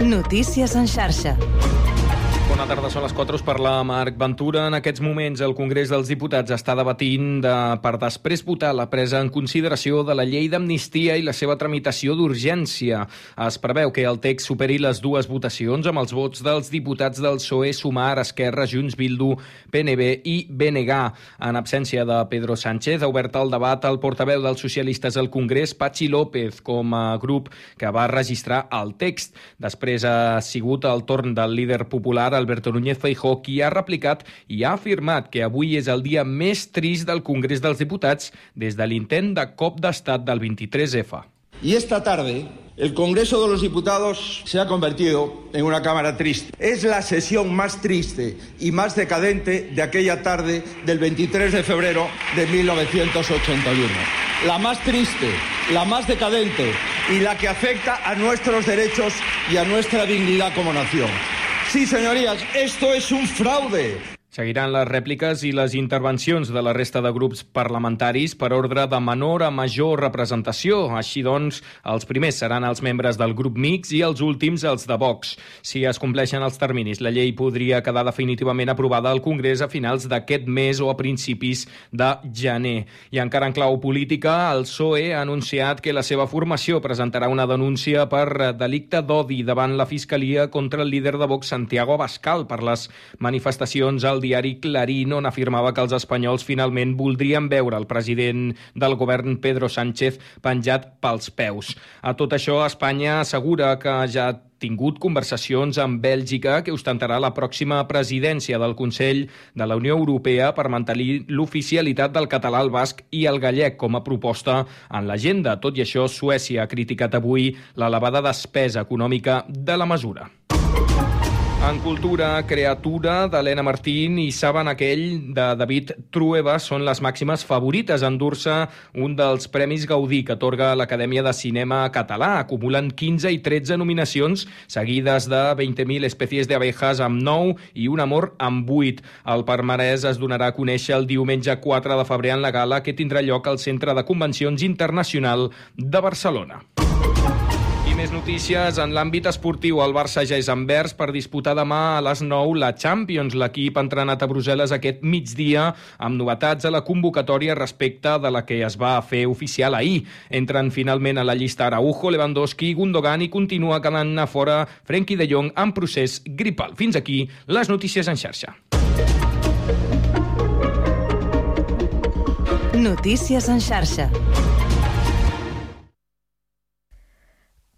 Notícies en xarxa. Bona tarda, són les 4, us parla Marc Ventura. En aquests moments el Congrés dels Diputats està debatint de, per després votar la presa en consideració de la llei d'amnistia i la seva tramitació d'urgència. Es preveu que el text superi les dues votacions amb els vots dels diputats del PSOE, Sumar, Esquerra, Junts, Bildu, PNB i BNG. En absència de Pedro Sánchez, ha obert el debat el portaveu dels socialistes al Congrés, Pachi López, com a grup que va registrar el text. Després ha sigut el torn del líder popular, Alberto Núñez Feijó, qui ha replicat i ha afirmat que avui és el dia més trist del Congrés dels Diputats des de l'intent de cop d'estat del 23F. Y esta tarde el Congreso de los Diputados se ha convertido en una Cámara triste. Es la sesión más triste y más decadente de aquella tarde del 23 de febrero de 1981. La más triste, la más decadente y la que afecta a nuestros derechos y a nuestra dignidad como nación. Sí, señorías, esto es un fraude. Seguiran les rèpliques i les intervencions de la resta de grups parlamentaris per ordre de menor a major representació. Així doncs, els primers seran els membres del grup mix i els últims els de Vox. Si es compleixen els terminis, la llei podria quedar definitivament aprovada al Congrés a finals d'aquest mes o a principis de gener. I encara en clau política, el PSOE ha anunciat que la seva formació presentarà una denúncia per delicte d'odi davant la Fiscalia contra el líder de Vox, Santiago Abascal, per les manifestacions al diari Clarín, on afirmava que els espanyols finalment voldrien veure el president del govern, Pedro Sánchez, penjat pels peus. A tot això, Espanya assegura que ja tingut conversacions amb Bèlgica, que ostentarà la pròxima presidència del Consell de la Unió Europea per mantenir l'oficialitat del català, el basc i el gallec com a proposta en l'agenda. Tot i això, Suècia ha criticat avui l'elevada despesa econòmica de la mesura. En cultura, Creatura, d'Helena Martín i Saben aquell, de David Trueba, són les màximes favorites a endur-se un dels Premis Gaudí que atorga l'Acadèmia de Cinema Català. Acumulen 15 i 13 nominacions, seguides de 20.000 espècies d'abejas amb 9 i Un amor amb 8. El Parmarès es donarà a conèixer el diumenge 4 de febrer en la gala que tindrà lloc al Centre de Convencions Internacional de Barcelona. Més notícies en l'àmbit esportiu. El Barça ja és en vers per disputar demà a les 9 la Champions. L'equip ha entrenat a Brussel·les aquest migdia amb novetats a la convocatòria respecte de la que es va fer oficial ahir. Entren finalment a la llista Araujo, Lewandowski Gundogan i continua quedant a fora Frenkie de Jong en procés gripal. Fins aquí les notícies en xarxa. Notícies en xarxa.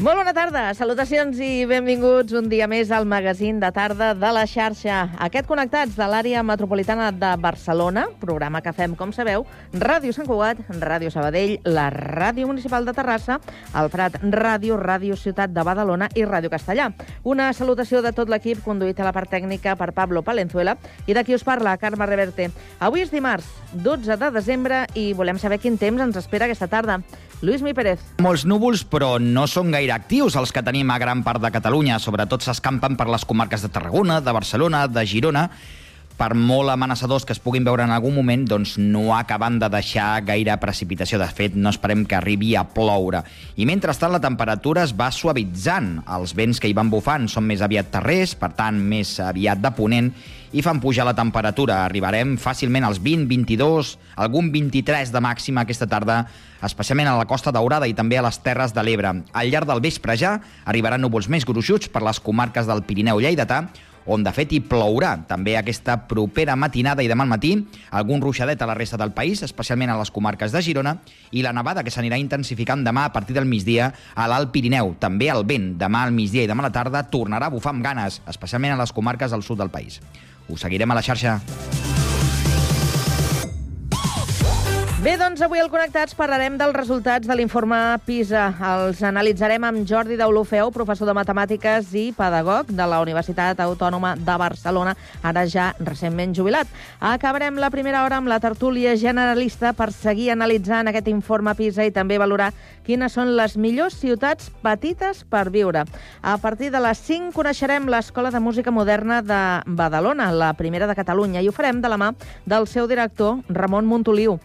Molt bona tarda, salutacions i benvinguts un dia més al magazín de tarda de la xarxa. Aquest Connectats de l'àrea metropolitana de Barcelona, programa que fem, com sabeu, Ràdio Sant Cugat, Ràdio Sabadell, la Ràdio Municipal de Terrassa, el Prat Ràdio, Ràdio Ciutat de Badalona i Ràdio Castellà. Una salutació de tot l'equip conduït a la part tècnica per Pablo Palenzuela i de qui us parla, Carme Reverte. Avui és dimarts, 12 de desembre, i volem saber quin temps ens espera aquesta tarda. Lluís Mi Pérez. Molts núvols, però no són gaire actius els que tenim a gran part de Catalunya. Sobretot s'escampen per les comarques de Tarragona, de Barcelona, de Girona, per molt amenaçadors que es puguin veure en algun moment, doncs no acaben de deixar gaire precipitació. De fet, no esperem que arribi a ploure. I mentrestant, la temperatura es va suavitzant. Els vents que hi van bufant són més aviat terrers, per tant, més aviat de ponent, i fan pujar la temperatura. Arribarem fàcilment als 20, 22, algun 23 de màxima aquesta tarda, especialment a la Costa Daurada i també a les Terres de l'Ebre. Al llarg del vespre ja arribaran núvols més gruixuts per les comarques del Pirineu Lleidatà, on de fet hi plourà també aquesta propera matinada i demà al matí, algun ruixadet a la resta del país, especialment a les comarques de Girona, i la nevada que s'anirà intensificant demà a partir del migdia a l'Alt Pirineu. També el vent demà al migdia i demà a la tarda tornarà a bufar amb ganes, especialment a les comarques del sud del país. Us seguirem a la xarxa. Bé, doncs avui al Connectats parlarem dels resultats de l'informe PISA. Els analitzarem amb Jordi Deulofeu, professor de Matemàtiques i pedagog de la Universitat Autònoma de Barcelona, ara ja recentment jubilat. Acabarem la primera hora amb la tertúlia generalista per seguir analitzant aquest informe PISA i també valorar quines són les millors ciutats petites per viure. A partir de les 5 coneixerem l'Escola de Música Moderna de Badalona, la primera de Catalunya, i ho farem de la mà del seu director, Ramon Montoliu.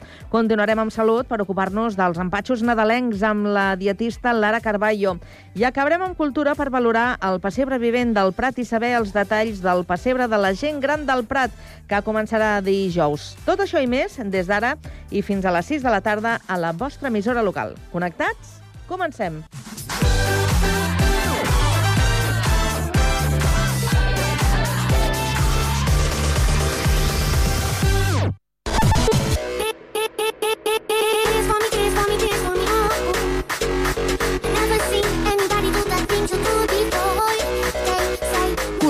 Continuarem amb salut per ocupar-nos dels empatxos nadalencs amb la dietista Lara Carballo. I acabarem amb cultura per valorar el pessebre vivent del Prat i saber els detalls del pessebre de la gent gran del Prat, que començarà dijous. Tot això i més des d'ara i fins a les 6 de la tarda a la vostra emissora local. Connectats? Comencem. Kiss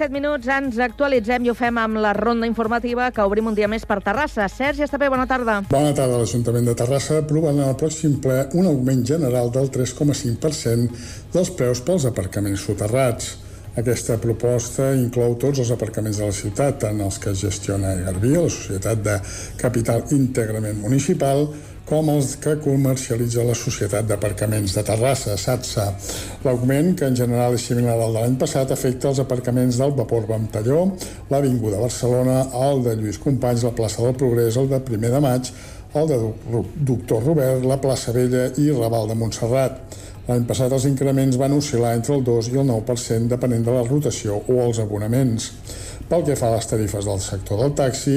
7 minuts ens actualitzem i ho fem amb la ronda informativa que obrim un dia més per Terrassa. Sergi Estapé, bona tarda. Bona tarda. L'Ajuntament de Terrassa aprova en el pròxim ple un augment general del 3,5% dels preus pels aparcaments soterrats. Aquesta proposta inclou tots els aparcaments de la ciutat, tant els que gestiona Garbí, la societat de capital íntegrament municipal, com els que comercialitza la Societat d'Aparcaments de Terrassa, SATSA. L'augment, que en general és similar al de l'any passat, afecta els aparcaments del Vapor Ventalló, l'Avinguda Barcelona, el de Lluís Companys, la plaça del Progrés, el de Primer de Maig, el de Doc- Doctor Robert, la plaça Vella i Raval de Montserrat. L'any passat els increments van oscil·lar entre el 2 i el 9% depenent de la rotació o els abonaments. Pel que fa a les tarifes del sector del taxi,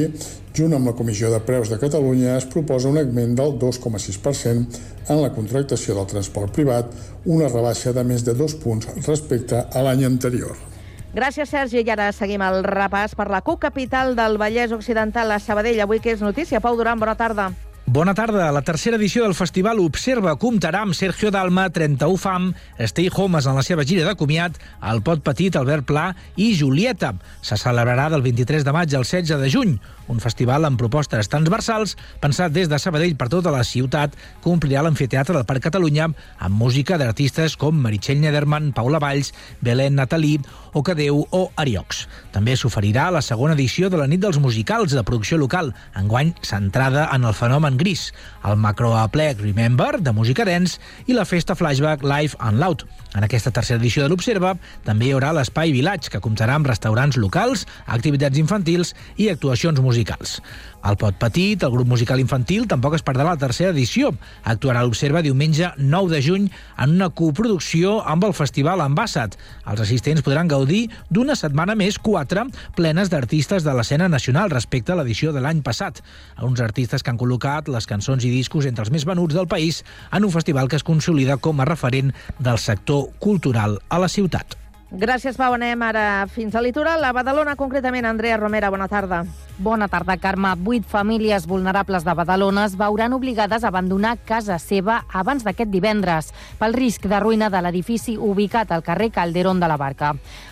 junt amb la Comissió de Preus de Catalunya es proposa un augment del 2,6% en la contractació del transport privat, una rebaixa de més de dos punts respecte a l'any anterior. Gràcies, Sergi. I ara seguim el repàs per la cocapital del Vallès Occidental, a Sabadell. Avui que és notícia. Pau Duran, bona tarda. Bona tarda. La tercera edició del festival Observa comptarà amb Sergio Dalma, 31 Fam, Stay Homes en la seva gira de comiat, El Pot Petit, Albert Pla i Julieta. Se celebrarà del 23 de maig al 16 de juny. Un festival amb propostes transversals, pensat des de Sabadell per tota la ciutat, que omplirà l'amfiteatre del Parc Catalunya amb música d'artistes com Meritxell Nederman, Paula Valls, Belén Natalí, Ocadeu o Ariox. També s'oferirà la segona edició de la nit dels musicals de producció local, enguany centrada en el fenomen gris, el macroaplec Remember, de música dance, i la festa flashback Live and Loud. En aquesta tercera edició de l'Observa també hi haurà l'Espai Village, que comptarà amb restaurants locals, activitats infantils i actuacions musicals. Al Pot Petit, el grup musical infantil, tampoc es perdrà la tercera edició. Actuarà a l'Observa diumenge 9 de juny en una coproducció amb el Festival Ambassat. Els assistents podran gaudir d'una setmana més, quatre, plenes d'artistes de l'escena nacional respecte a l'edició de l'any passat. Uns artistes que han col·locat les cançons i discos entre els més venuts del país en un festival que es consolida com a referent del sector cultural a la ciutat. Gràcies, Pau. Anem ara fins al litoral. A Badalona, concretament, Andrea Romera, bona tarda. Bona tarda, Carme. Vuit famílies vulnerables de Badalona es veuran obligades a abandonar casa seva abans d'aquest divendres pel risc de ruïna de l'edifici ubicat al carrer Calderón de la Barca.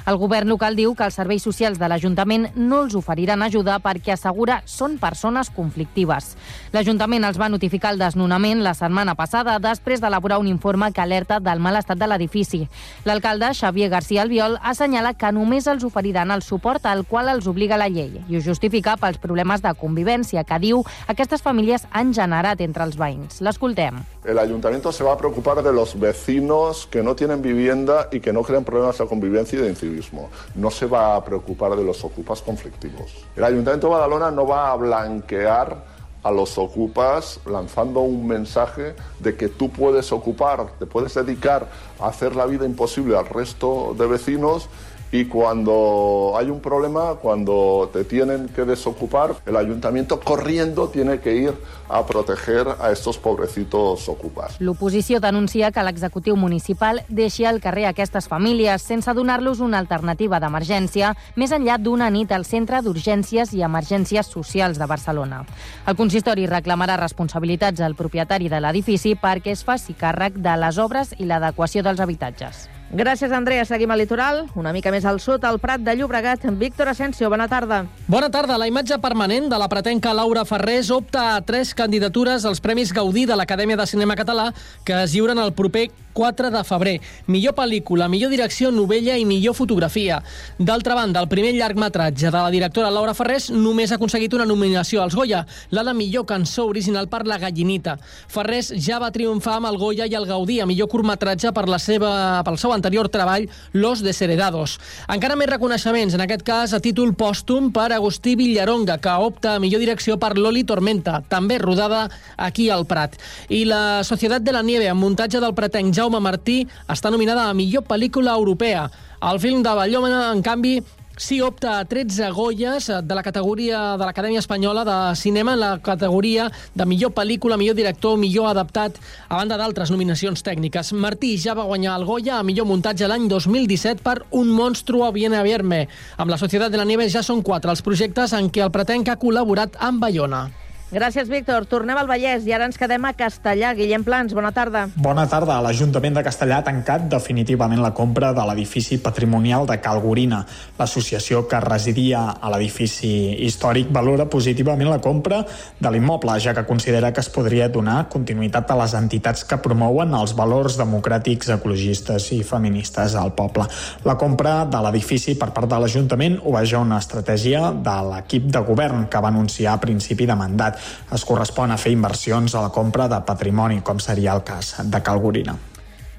El govern local diu que els serveis socials de l'Ajuntament no els oferiran ajuda perquè assegura són persones conflictives. L'Ajuntament els va notificar el desnonament la setmana passada després d'elaborar un informe que alerta del mal estat de l'edifici. L'alcalde, Xavier García Albiol, assenyala que només els oferiran el suport al qual els obliga la llei i ho justifica pels problemes de convivència que diu aquestes famílies han generat entre els veïns. L'escoltem. El ayuntamiento se va a preocupar de los vecinos que no tienen vivienda y que no crean problemas de convivencia y de incivismo. No se va a preocupar de los ocupas conflictivos. El ayuntamiento de Badalona no va a blanquear a los ocupas lanzando un mensaje de que tú puedes ocupar, te puedes dedicar a hacer la vida imposible al resto de vecinos y cuando hay un problema, cuando te tienen que desocupar, el ayuntamiento corriendo tiene que ir a proteger a estos pobrecitos ocupas. L'oposició denuncia que l'executiu municipal deixi al carrer aquestes famílies sense donar-los una alternativa d'emergència més enllà d'una nit al Centre d'Urgències i Emergències Socials de Barcelona. El consistori reclamarà responsabilitats al propietari de l'edifici perquè es faci càrrec de les obres i l'adequació dels habitatges. Gràcies, Andrea. Seguim al litoral. Una mica més al sud, al Prat de Llobregat. Víctor Asensio, bona tarda. Bona tarda. La imatge permanent de la pretenca Laura Ferrés opta a tres candidatures als Premis Gaudí de l'Acadèmia de Cinema Català que es lliuren el proper 4 de febrer. Millor pel·lícula, millor direcció, novella i millor fotografia. D'altra banda, el primer llargmetratge de la directora Laura Ferrés només ha aconseguit una nominació als Goya, la de millor cançó original per La Gallinita. Ferrés ja va triomfar amb el Goya i el Gaudí a millor curtmetratge per la seva, pel seu anterior treball, Los Desheredados. Encara més reconeixements, en aquest cas a títol pòstum per Agustí Villaronga, que opta a millor direcció per Loli Tormenta, també rodada aquí al Prat. I la Societat de la Nieve, amb muntatge del pretenc Jaume Martí, està nominada a millor pel·lícula europea. El film de Ballòmena, en canvi, sí opta a 13 Goyes de la categoria de l'Acadèmia Espanyola de Cinema en la categoria de millor pel·lícula, millor director, millor adaptat, a banda d'altres nominacions tècniques. Martí ja va guanyar el Goya a millor muntatge l'any 2017 per Un monstruo viene a verme. Amb la Societat de la Nieve ja són quatre els projectes en què el pretenc ha col·laborat amb Bayona. Gràcies, Víctor. Tornem al Vallès i ara ens quedem a Castellà. Guillem Plans, bona tarda. Bona tarda. L'Ajuntament de Castellà ha tancat definitivament la compra de l'edifici patrimonial de Calgorina. L'associació que residia a l'edifici històric valora positivament la compra de l'immoble, ja que considera que es podria donar continuïtat a les entitats que promouen els valors democràtics, ecologistes i feministes al poble. La compra de l'edifici per part de l'Ajuntament obeja una estratègia de l'equip de govern que va anunciar a principi de mandat es correspon a fer inversions a la compra de patrimoni, com seria el cas de Calgorina.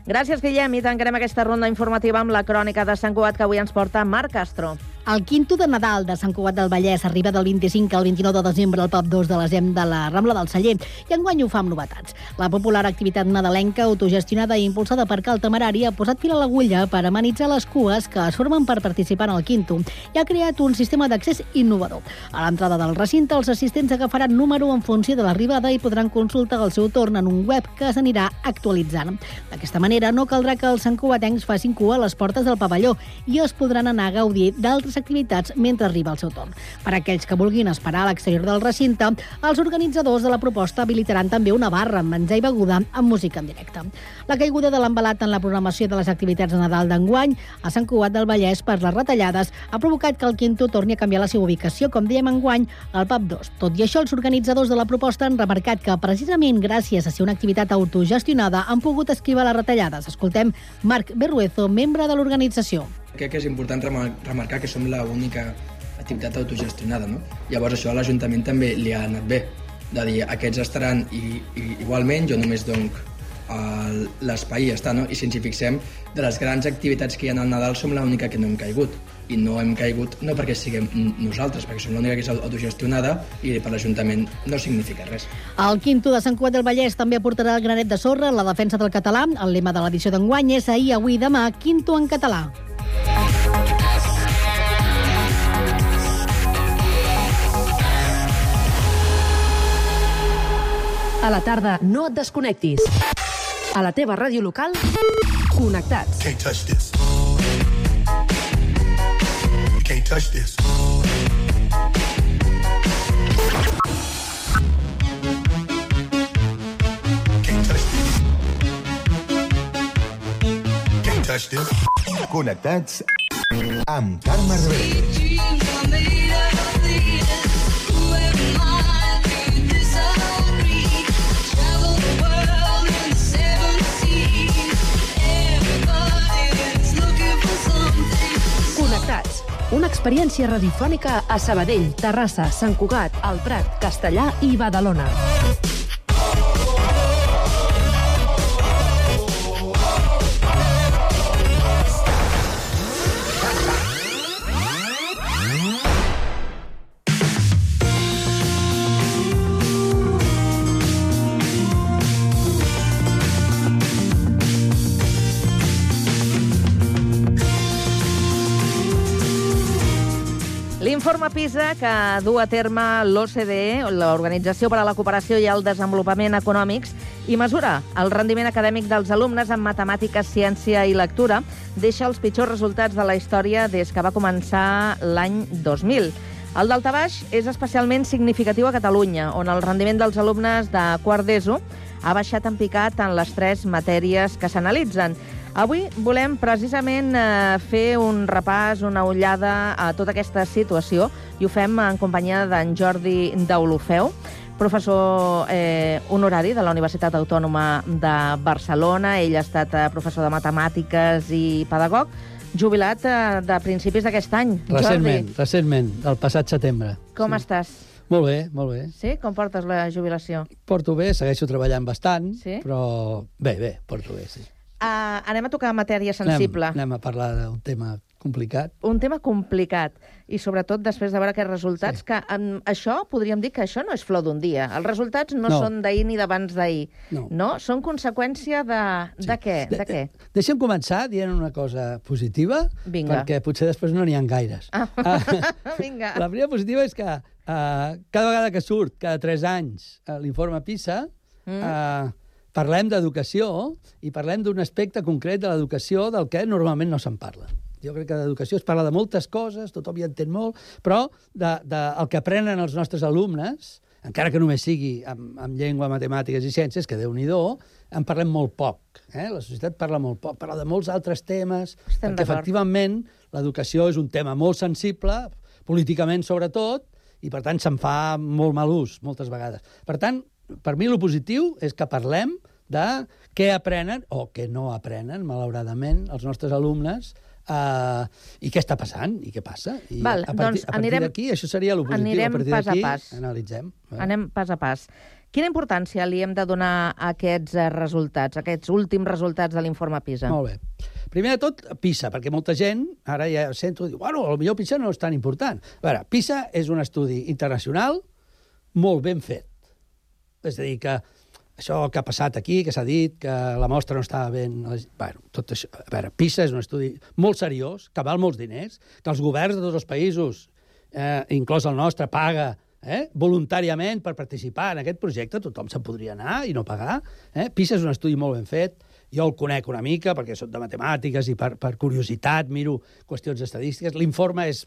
Gràcies, Guillem, i tancarem aquesta ronda informativa amb la crònica de Sant Cugat que avui ens porta Marc Castro. El quinto de Nadal de Sant Cugat del Vallès arriba del 25 al 29 de desembre al PAP 2 de l'ESEM de la Rambla del Celler i enguany ho fa amb novetats. La popular activitat nadalenca autogestionada i impulsada per Cal Temerari ha posat fil a l'agulla per amenitzar les cues que es formen per participar en el quinto i ha creat un sistema d'accés innovador. A l'entrada del recinte, els assistents agafaran número en funció de l'arribada i podran consultar el seu torn en un web que s'anirà actualitzant. D'aquesta manera, no caldrà que els santcugatencs facin cua a les portes del pavelló i es podran anar a gaudir d'altres altres activitats mentre arriba el seu torn. Per aquells que vulguin esperar a l'exterior del recinte, els organitzadors de la proposta habilitaran també una barra amb menjar i beguda amb música en directe. La caiguda de l'embalat en la programació de les activitats de Nadal d'enguany a Sant Cugat del Vallès per les retallades ha provocat que el Quinto torni a canviar la seva ubicació, com dèiem enguany, al PAP 2. Tot i això, els organitzadors de la proposta han remarcat que precisament gràcies a ser una activitat autogestionada han pogut esquivar les retallades. Escoltem Marc Berruezo, membre de l'organització. Crec que és important remar- remarcar que som l'única activitat autogestionada, no? Llavors això a l'Ajuntament també li ha anat bé, de dir aquests estaran i, i igualment, jo només donc el- l'espai ja està, no? I si ens hi fixem, de les grans activitats que hi ha al Nadal som l'única que no hem caigut. I no hem caigut no perquè siguem nosaltres, perquè som l'única que és autogestionada i per l'Ajuntament no significa res. El quinto de Sant Cugat del Vallès també aportarà el granet de sorra en la defensa del català. El lema de l'edició d'enguany és ahir, avui, demà, quinto en català. A la tarda, no et desconnectis. A la teva ràdio local, connectats. Can't touch this. Can't touch this. Can't touch this. Can't touch this. Connectats amb Carme. Connectats. Un expert Experiència radiofònica a Sabadell, Terrassa, Sant Cugat, El Prat, Castellà i Badalona. L'informe PISA que du a terme l'OCDE, l'Organització per a la Cooperació i el Desenvolupament Econòmics, i mesura el rendiment acadèmic dels alumnes en matemàtiques, ciència i lectura, deixa els pitjors resultats de la història des que va començar l'any 2000. El daltabaix és especialment significatiu a Catalunya, on el rendiment dels alumnes de quart d'ESO ha baixat en picat en les tres matèries que s'analitzen. Avui volem precisament eh, fer un repàs, una ullada a tota aquesta situació i ho fem en companyia d'en Jordi Daulofeu, professor eh, honorari de la Universitat Autònoma de Barcelona. Ell ha estat eh, professor de matemàtiques i pedagog, jubilat eh, de principis d'aquest any. Recentment, Jordi, recentment, el passat setembre. com estàs? Molt bé, molt bé. Sí? Com portes la jubilació? Porto bé, segueixo treballant bastant, Sí? però bé, bé, porto bé, sí. Uh, anem a tocar matèria sensible. Anem, anem a parlar d'un tema complicat. un tema complicat i sobretot després de veure aquests resultats sí. que en això podríem dir que això no és flor d'un dia. Els resultats no, No. són d'ahir ni d'abans d'ahir. No. no. Són conseqüència de, sí. de què? De, què? Deixa'm començar dient una cosa positiva, Vinga. perquè potser després no n'hi ha gaires. Ah. Vinga. La primera positiva és que uh, cada vegada que surt, cada tres anys, uh, l'informe PISA, Mm. uh, parlem d'educació i parlem d'un aspecte concret de l'educació del que normalment no se'n parla. Jo crec que d'educació es parla de moltes coses, tothom hi entén molt, però de, de, el que aprenen els nostres alumnes, encara que només sigui amb, amb llengua, matemàtiques i ciències, que déu nhi en parlem molt poc. Eh? La societat parla molt poc, parla de molts altres temes, Estem perquè efectivament l'educació és un tema molt sensible, políticament sobretot, i per tant se'n fa molt mal ús moltes vegades. Per tant, per mi lo positiu és que parlem de què aprenen o què no aprenen, malauradament, els nostres alumnes eh, i què està passant i què passa. I Val, a partir, doncs a partir d'aquí, això seria lo positiu. anirem a pas a pas. analitzem. eh? Anem pas a pas. Quina importància li hem de donar a aquests eh, resultats, a aquests últims resultats de l'informe PISA? Molt bé. Primer de tot, PISA, perquè molta gent, ara ja sento, diu, bueno, potser PISA no és tan important. A veure, PISA és un estudi internacional molt ben fet. És a dir, que això que ha passat aquí, que s'ha dit, que la mostra no estava ben... Bueno, tot això... A veure, PISA és un estudi molt seriós, que val molts diners, que els governs de tots els països, eh, inclòs el nostre, paga eh, voluntàriament per participar en aquest projecte, tothom se'n podria anar i no pagar. Eh? PISA és un estudi molt ben fet, jo el conec una mica perquè soc de matemàtiques i per, per curiositat miro qüestions estadístiques. L'informe és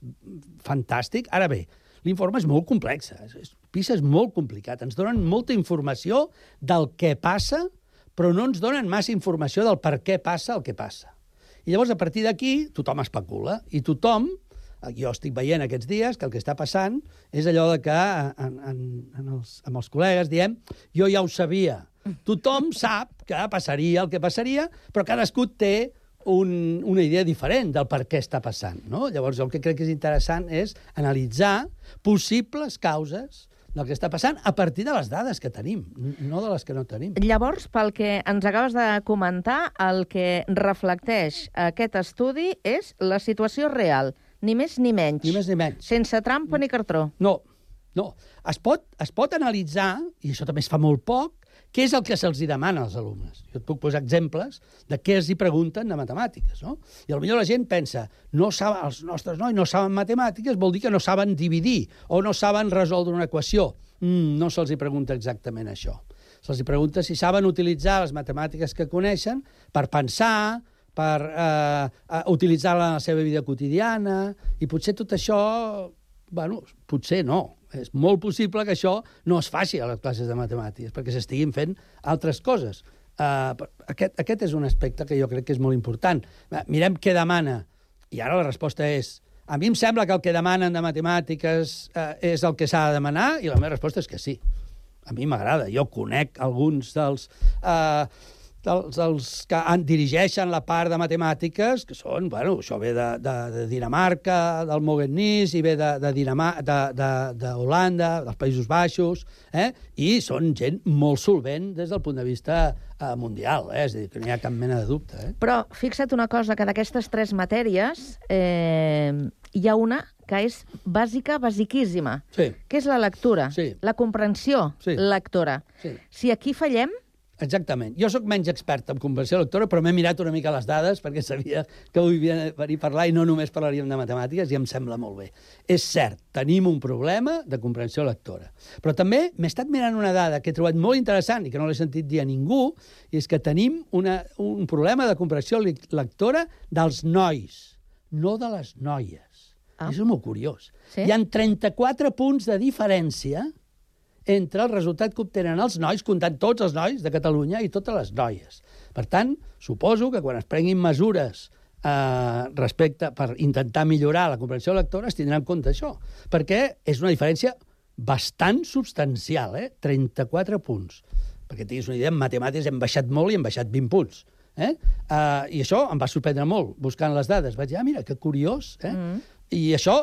fantàstic. Ara bé, l'informe és molt complex. És- és- PISA és molt complicat. Ens donen molta informació del què passa, però no ens donen massa informació del per què passa el que passa. I llavors, a partir d'aquí, tothom especula. I tothom, jo estic veient aquests dies que el que està passant és allò de que en, en, en els, amb els col·legues diem jo ja ho sabia. Tothom sap que passaria el que passaria, però cadascú té un, una idea diferent del per què està passant. No? Llavors, el que crec que és interessant és analitzar possibles causes del que està passant a partir de les dades que tenim, no de les que no tenim. Llavors, pel que ens acabes de comentar, el que reflecteix aquest estudi és la situació real, ni més ni menys. Ni més ni menys. Sense trampa ni cartró. No, no. Es pot, es pot analitzar, i això també es fa molt poc, què és el que se'ls demana als alumnes. Jo et puc posar exemples de què els hi pregunten de matemàtiques. No? I potser la gent pensa, no saben, els nostres nois no saben matemàtiques, vol dir que no saben dividir o no saben resoldre una equació. Mm, no se'ls hi pregunta exactament això. Se'ls hi pregunta si saben utilitzar les matemàtiques que coneixen per pensar, per eh, eh, utilitzar-la en la seva vida quotidiana, i potser tot això, bueno, potser no. És molt possible que això no es faci a les classes de matemàtiques, perquè s'estiguin fent altres coses. Uh, aquest, aquest és un aspecte que jo crec que és molt important. Eh, Mirem què demana, i ara la resposta és a mi em sembla que el que demanen de matemàtiques eh, és el que s'ha de demanar, i la meva resposta és que sí. A mi m'agrada. Jo conec alguns dels... Eh, dels, dels que en dirigeixen la part de matemàtiques, que són, bueno, això ve de, de, de Dinamarca, del Mogenís, i ve de, de, Dinamà, de, de, de Holanda, dels Països Baixos, eh? i són gent molt solvent des del punt de vista eh, mundial, eh? és a dir, que no hi ha cap mena de dubte. Eh? Però fixa't una cosa, que d'aquestes tres matèries eh, hi ha una que és bàsica, basiquíssima, Sí. que és la lectura, Sí. la comprensió Sí. lectora. Sí. Si aquí fallem, Exactament. Jo sóc menys expert en comprensió lectora, però m'he mirat una mica les dades perquè sabia que avui havia de venir a parlar i no només parlaríem de matemàtiques i em sembla molt bé. És cert, tenim un problema de comprensió lectora. Però també m'he estat mirant una dada que he trobat molt interessant i que no l'he sentit dir a ningú, i és que tenim una, un problema de comprensió lectora dels nois, no de les noies. Ah. És molt curiós. Sí? Hi han 34 punts de diferència entre el resultat que obtenen els nois, comptant tots els nois de Catalunya i totes les noies. Per tant, suposo que quan es prenguin mesures eh, respecte per intentar millorar la comprensió lectora es tindrà en compte això, perquè és una diferència bastant substancial, eh? 34 punts. Perquè tinguis una idea, en matemàtiques hem baixat molt i hem baixat 20 punts. Eh? Uh, I això em va sorprendre molt, buscant les dades. Vaig dir, ah, mira, que curiós. Eh? Mm. I això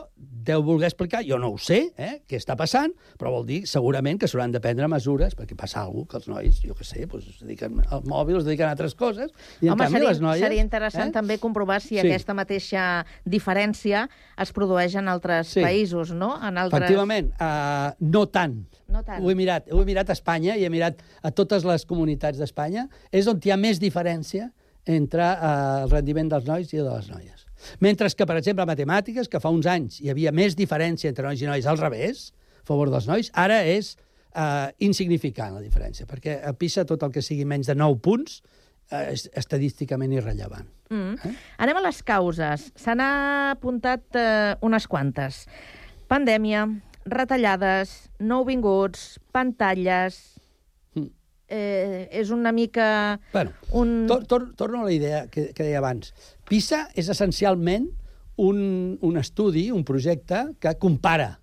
deu voler explicar, jo no ho sé, eh, què està passant, però vol dir segurament que s'hauran de prendre mesures, perquè passa alguna que els nois, jo què sé, doncs, es dediquen al mòbil, es dediquen a altres coses, i en Home, canvi seria, les noies... seria interessant eh? també comprovar si Sí. aquesta mateixa diferència es produeix en altres Sí. països, no? En altres... Efectivament, uh, no tant. No tant. Ho he mirat, ho he mirat a Espanya i he mirat a totes les comunitats d'Espanya. És on hi ha més diferència entre uh, el rendiment dels nois i de les noies. Mentre que, per exemple, a matemàtiques, que fa uns anys hi havia més diferència entre nois i noies al revés, a favor dels nois, ara és uh, insignificant la diferència, perquè a PISA tot el que sigui menys de 9 punts uh, és estadísticament irrellevant. Mm. Eh? Anem a les causes. Se n'ha apuntat eh, unes quantes. Pandèmia, retallades, nouvinguts, pantalles... Eh, és una mica... Bueno, un... tor tor torno a la idea que, que deia abans. PISA és essencialment un, un estudi, un projecte que compara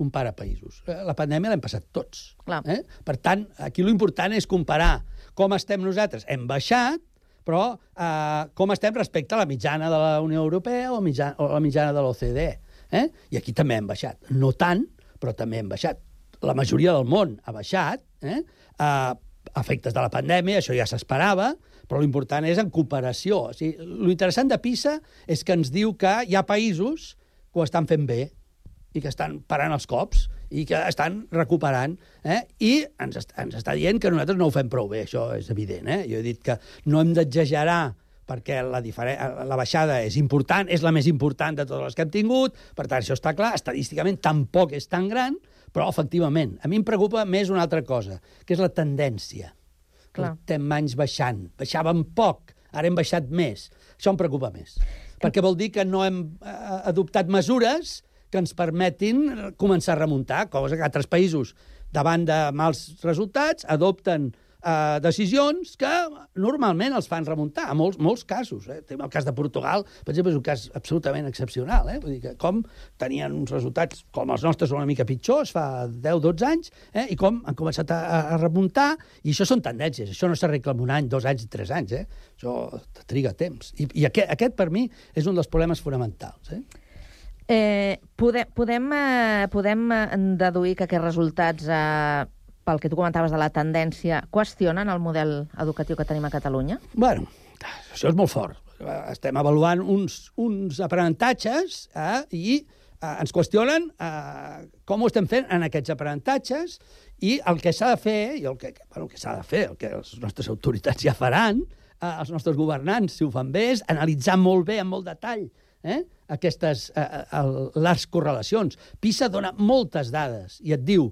compara països. Eh, La pandèmia l'hem passat tots. Clar. Eh? Per tant, aquí l'important és comparar com estem nosaltres. Hem baixat, però eh, com estem respecte a la mitjana de la Unió Europea o, mitjana, o la mitjana de l'OCDE. Eh? I aquí també hem baixat. No tant, però també hem baixat. La majoria del món ha baixat, eh? a efectes de la pandèmia, això ja s'esperava, però l'important és en cooperació. O sigui, l'interessant de PISA és que ens diu que hi ha països que ho estan fent bé i que estan parant els cops i que estan recuperant, eh? i ens, est ens està dient que nosaltres no ho fem prou bé, això és evident. Eh? Jo he dit que no hem d'exagerar perquè la, la baixada és important, és la més important de totes les que hem tingut, per tant, això està clar, estadísticament tampoc és tan gran, però, efectivament, a mi em preocupa més una altra cosa, que és la tendència. Clar. Portem anys baixant. Baixàvem poc, ara hem baixat més. Això em preocupa més. Perquè vol dir que no hem eh, adoptat mesures que ens permetin començar a remuntar, cosa que altres països, davant de mals resultats, adopten eh, decisions que normalment els fan remuntar, a molts, molts casos. Eh? El cas de Portugal, per exemple, és un cas absolutament excepcional. Eh? Vull dir que com tenien uns resultats com els nostres una mica pitjors fa 10-12 anys, eh? i com han començat a, a remuntar, i això són tendències, això no s'arregla en un any, dos anys tres anys, eh? això triga temps. I, i aquest, aquest, per mi, és un dels problemes fonamentals. Eh? Eh, podem, podem, eh, podem eh, deduir que aquests resultats, eh, pel que tu comentaves de la tendència, qüestionen el model educatiu que tenim a Catalunya? Bueno, això és molt fort. Estem avaluant uns, uns aprenentatges eh, i eh, ens qüestionen eh, com ho estem fent en aquests aprenentatges i el que s'ha de fer, i el que, bueno, que s'ha de fer, el que les nostres autoritats ja faran, eh, els nostres governants, si ho fan bé, és analitzar molt bé, amb molt detall, eh, aquestes, eh, el, les correlacions. PISA dona moltes dades i et diu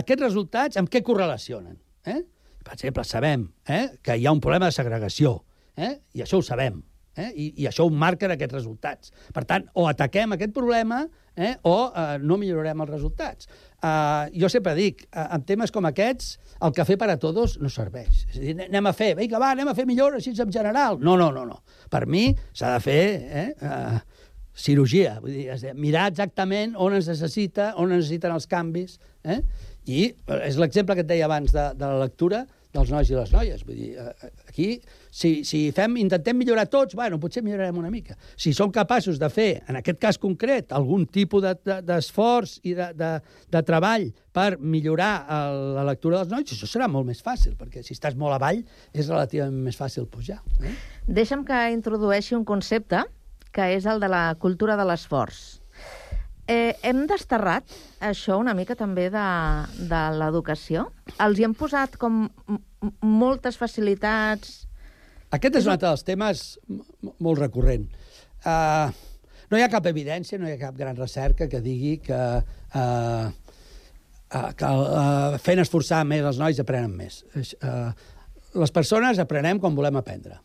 aquests resultats amb què correlacionen. Eh? Per exemple, sabem eh, que hi ha un problema de segregació, eh? i això ho sabem, eh? I, i això ho marquen aquests resultats. Per tant, o ataquem aquest problema eh? o eh, no millorarem els resultats. Uh, jo sempre dic, uh, en temes com aquests, el cafè per a tots no serveix. És a dir, anem a fer, vinga, va, anem a fer millor així en general. No, no, no. no. Per mi s'ha de fer eh? uh, cirurgia, vull dir, mirar exactament on es necessita, on es necessiten els canvis, eh? I és l'exemple que et deia abans de, de la lectura, dels nois i les noies. Vull dir, eh, aquí, si, si fem, intentem millorar tots, bueno, potser millorarem una mica. Si som capaços de fer, en aquest cas concret, algun tipus de- de- d'esforç de, i de, de, de treball per millorar el, la lectura dels nois, això serà molt més fàcil, perquè si estàs molt avall és relativament més fàcil pujar. Eh? Deixa'm que introdueixi un concepte que és el de la cultura de l'esforç. Eh, hem desterrat això una mica també de, de l'educació? Els hi hem posat com moltes facilitats... Aquest és un altre dels temes molt recurrent. Uh, no hi ha cap evidència, no hi ha cap gran recerca que digui que, uh, uh, que uh, fent esforçar més els nois aprenen més. Uh, les persones aprenem quan volem aprendre.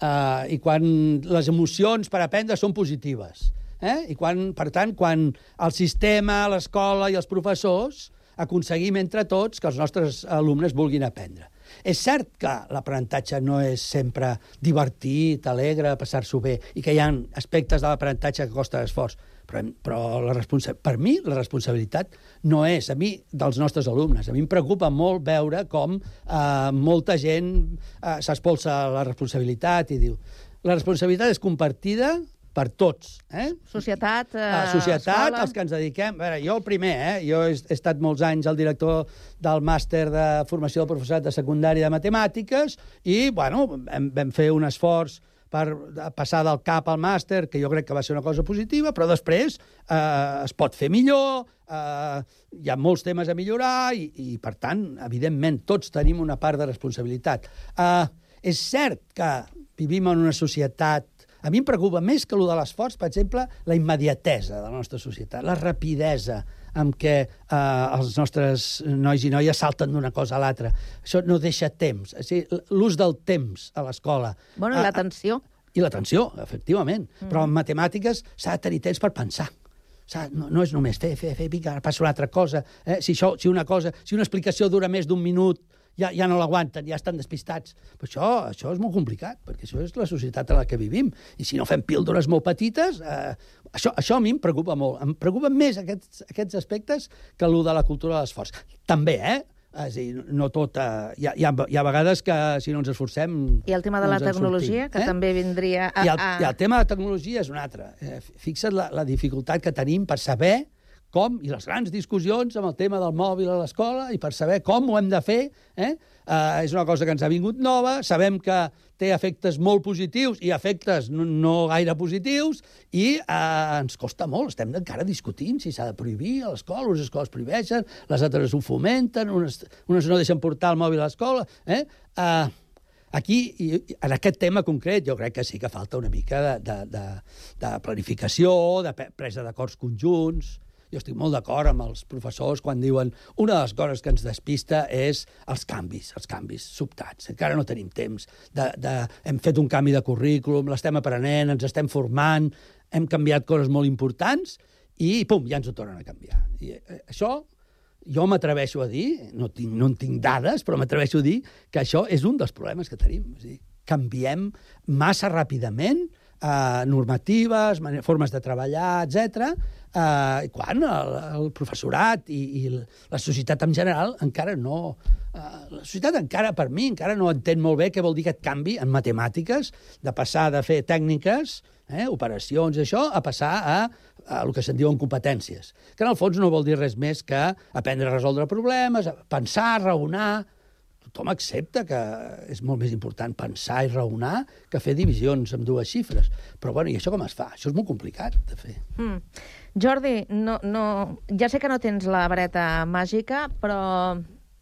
Uh, I quan les emocions per aprendre són positives. Eh? I quan, per tant, quan el sistema, l'escola i els professors aconseguim entre tots que els nostres alumnes vulguin aprendre. És cert que l'aprenentatge no és sempre divertit, alegre, passar-s'ho bé, i que hi ha aspectes de l'aprenentatge que costa esforç, però, però la responsa per mi la responsabilitat no és, a mi, dels nostres alumnes. A mi em preocupa molt veure com eh, molta gent eh, s'espolsa la responsabilitat i diu la responsabilitat és compartida per tots. Eh? Societat, eh, La societat, escola... els que ens dediquem... A veure, jo el primer, eh? jo he, he estat molts anys el director del màster de formació del professorat de secundària de matemàtiques i, bueno, vam, vam fer un esforç per passar del cap al màster, que jo crec que va ser una cosa positiva, però després eh, es pot fer millor, eh, hi ha molts temes a millorar i, i, per tant, evidentment, tots tenim una part de responsabilitat. Eh, és cert que vivim en una societat a mi em preocupa més que el de l'esforç, per exemple, la immediatesa de la nostra societat, la rapidesa amb què eh, els nostres nois i noies salten d'una cosa a l'altra. Això no deixa temps. O sigui, L'ús del temps a l'escola. Bueno, i l'atenció. I l'atenció, efectivament. Mm. Però en matemàtiques s'ha de tenir temps per pensar. No, no és només fer, fer, fer, vinga, ara passo una altra cosa. Eh? Si, això, si una cosa, si una explicació dura més d'un minut, ja, ja no l'aguanten, ja estan despistats. Però això, això és molt complicat, perquè això és la societat en la que vivim. I si no fem píldores molt petites, eh, això, això a mi em preocupa molt. Em preocupen més aquests, aquests aspectes que el de la cultura de l'esforç. També, eh? És a dir, no tot... Eh, hi, ha, hi, ha, hi ha vegades que si no ens esforcem... I el tema de no la tecnologia, sortim, que eh? també vindria a... I el, a... I el tema de tecnologia és un altre. Eh, fixa't la, la dificultat que tenim per saber com, i les grans discussions amb el tema del mòbil a l'escola, i per saber com ho hem de fer, eh? Uh, és una cosa que ens ha vingut nova, sabem que té efectes molt positius i efectes no, no gaire positius, i uh, ens costa molt, estem encara discutint si s'ha de prohibir a l'escola, unes escoles prohibeixen, les altres ho fomenten, unes, unes no deixen portar el mòbil a l'escola, eh? Uh, Aquí, en aquest tema concret, jo crec que sí que falta una mica de, de, de, de planificació, de presa d'acords conjunts. Jo estic molt d'acord amb els professors quan diuen una de les coses que ens despista és els canvis, els canvis sobtats. Encara no tenim temps. De, de, hem fet un canvi de currículum, l'estem aprenent, ens estem formant, hem canviat coses molt importants i, pum, ja ens ho tornen a canviar. I eh, això jo m'atreveixo a dir, no, tinc, no en tinc dades, però m'atreveixo a dir que això és un dels problemes que tenim. És dir, canviem massa ràpidament eh, normatives, formes de treballar, etc. Eh, quan el, el professorat i, i la societat en general encara no... Eh, la societat encara, per mi, encara no entén molt bé què vol dir aquest canvi en matemàtiques, de passar de fer tècniques, eh, operacions, això, a passar a, a el que se'n diuen competències, que en el fons no vol dir res més que aprendre a resoldre problemes, pensar, raonar... Tothom accepta que és molt més important pensar i raonar que fer divisions amb dues xifres. Però, bueno, i això com es fa? Això és molt complicat de fer. Mm. Jordi, no, no... ja sé que no tens la vareta màgica, però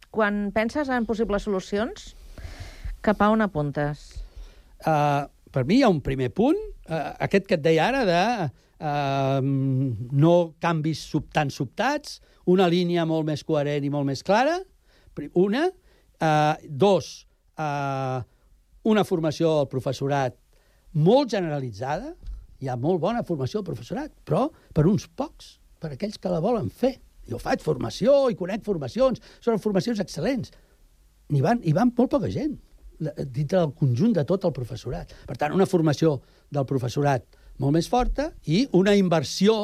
quan penses en possibles solucions, cap a on apuntes? Uh, per mi hi ha un primer punt, uh, aquest que et deia ara, de uh, no canvis sub, tan sobtats, una línia molt més coherent i molt més clara, una. Uh, dos, uh, una formació al professorat molt generalitzada, hi ha molt bona formació al professorat, però per uns pocs, per aquells que la volen fer. Jo faig formació i conec formacions, són formacions excel·lents. N'hi van, hi van molt poca gent dintre del conjunt de tot el professorat. Per tant, una formació del professorat molt més forta i una inversió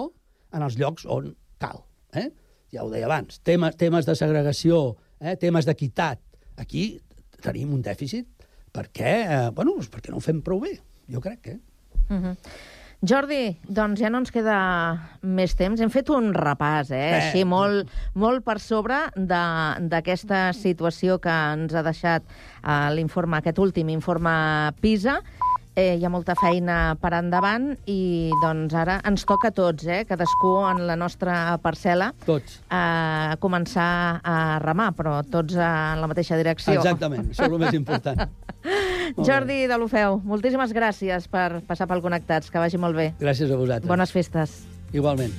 en els llocs on cal. Eh? Ja ho deia abans, temes, temes de segregació, eh? temes d'equitat. Aquí tenim un dèficit perquè, eh, bueno, doncs perquè no ho fem prou bé, jo crec, eh? Uh -huh. Jordi, doncs ja no ens queda més temps. Hem fet un repàs, eh? Eh. Així, molt, molt per sobre d'aquesta situació que ens ha deixat eh, l'informe, aquest últim informe PISA. Eh, hi ha molta feina per endavant i doncs ara ens toca a tots, eh? cadascú en la nostra parcel·la, Tots. a començar a remar, però tots en la mateixa direcció. Exactament, això és el més important. Jordi de l'Ofeu, moltíssimes gràcies per passar pel Connectats. Que vagi molt bé. Gràcies a vosaltres. Bones festes. Igualment.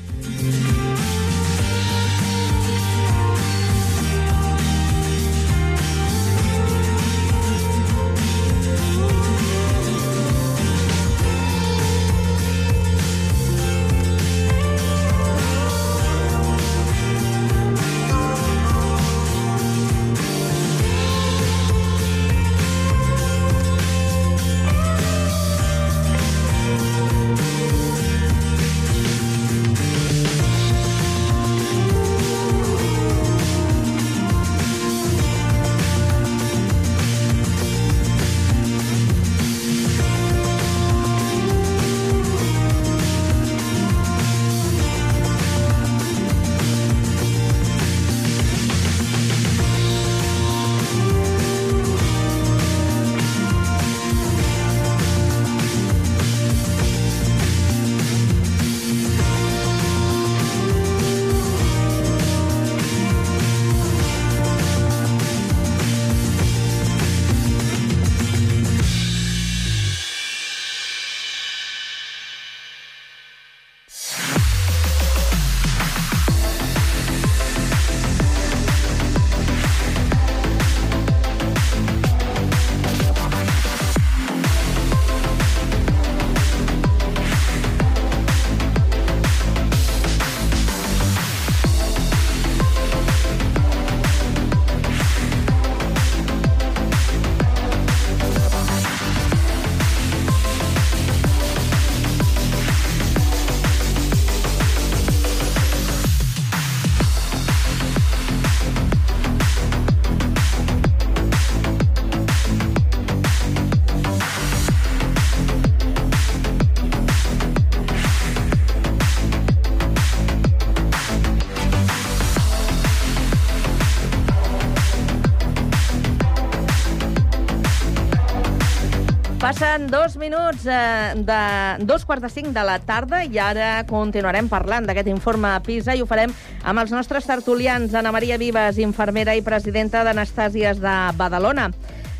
Passen dos minuts eh, de dos quarts de cinc de la tarda i ara continuarem parlant d'aquest informe PISA i ho farem amb els nostres tertulians, Ana Maria Vives, infermera i presidenta d'Anastàsies de Badalona.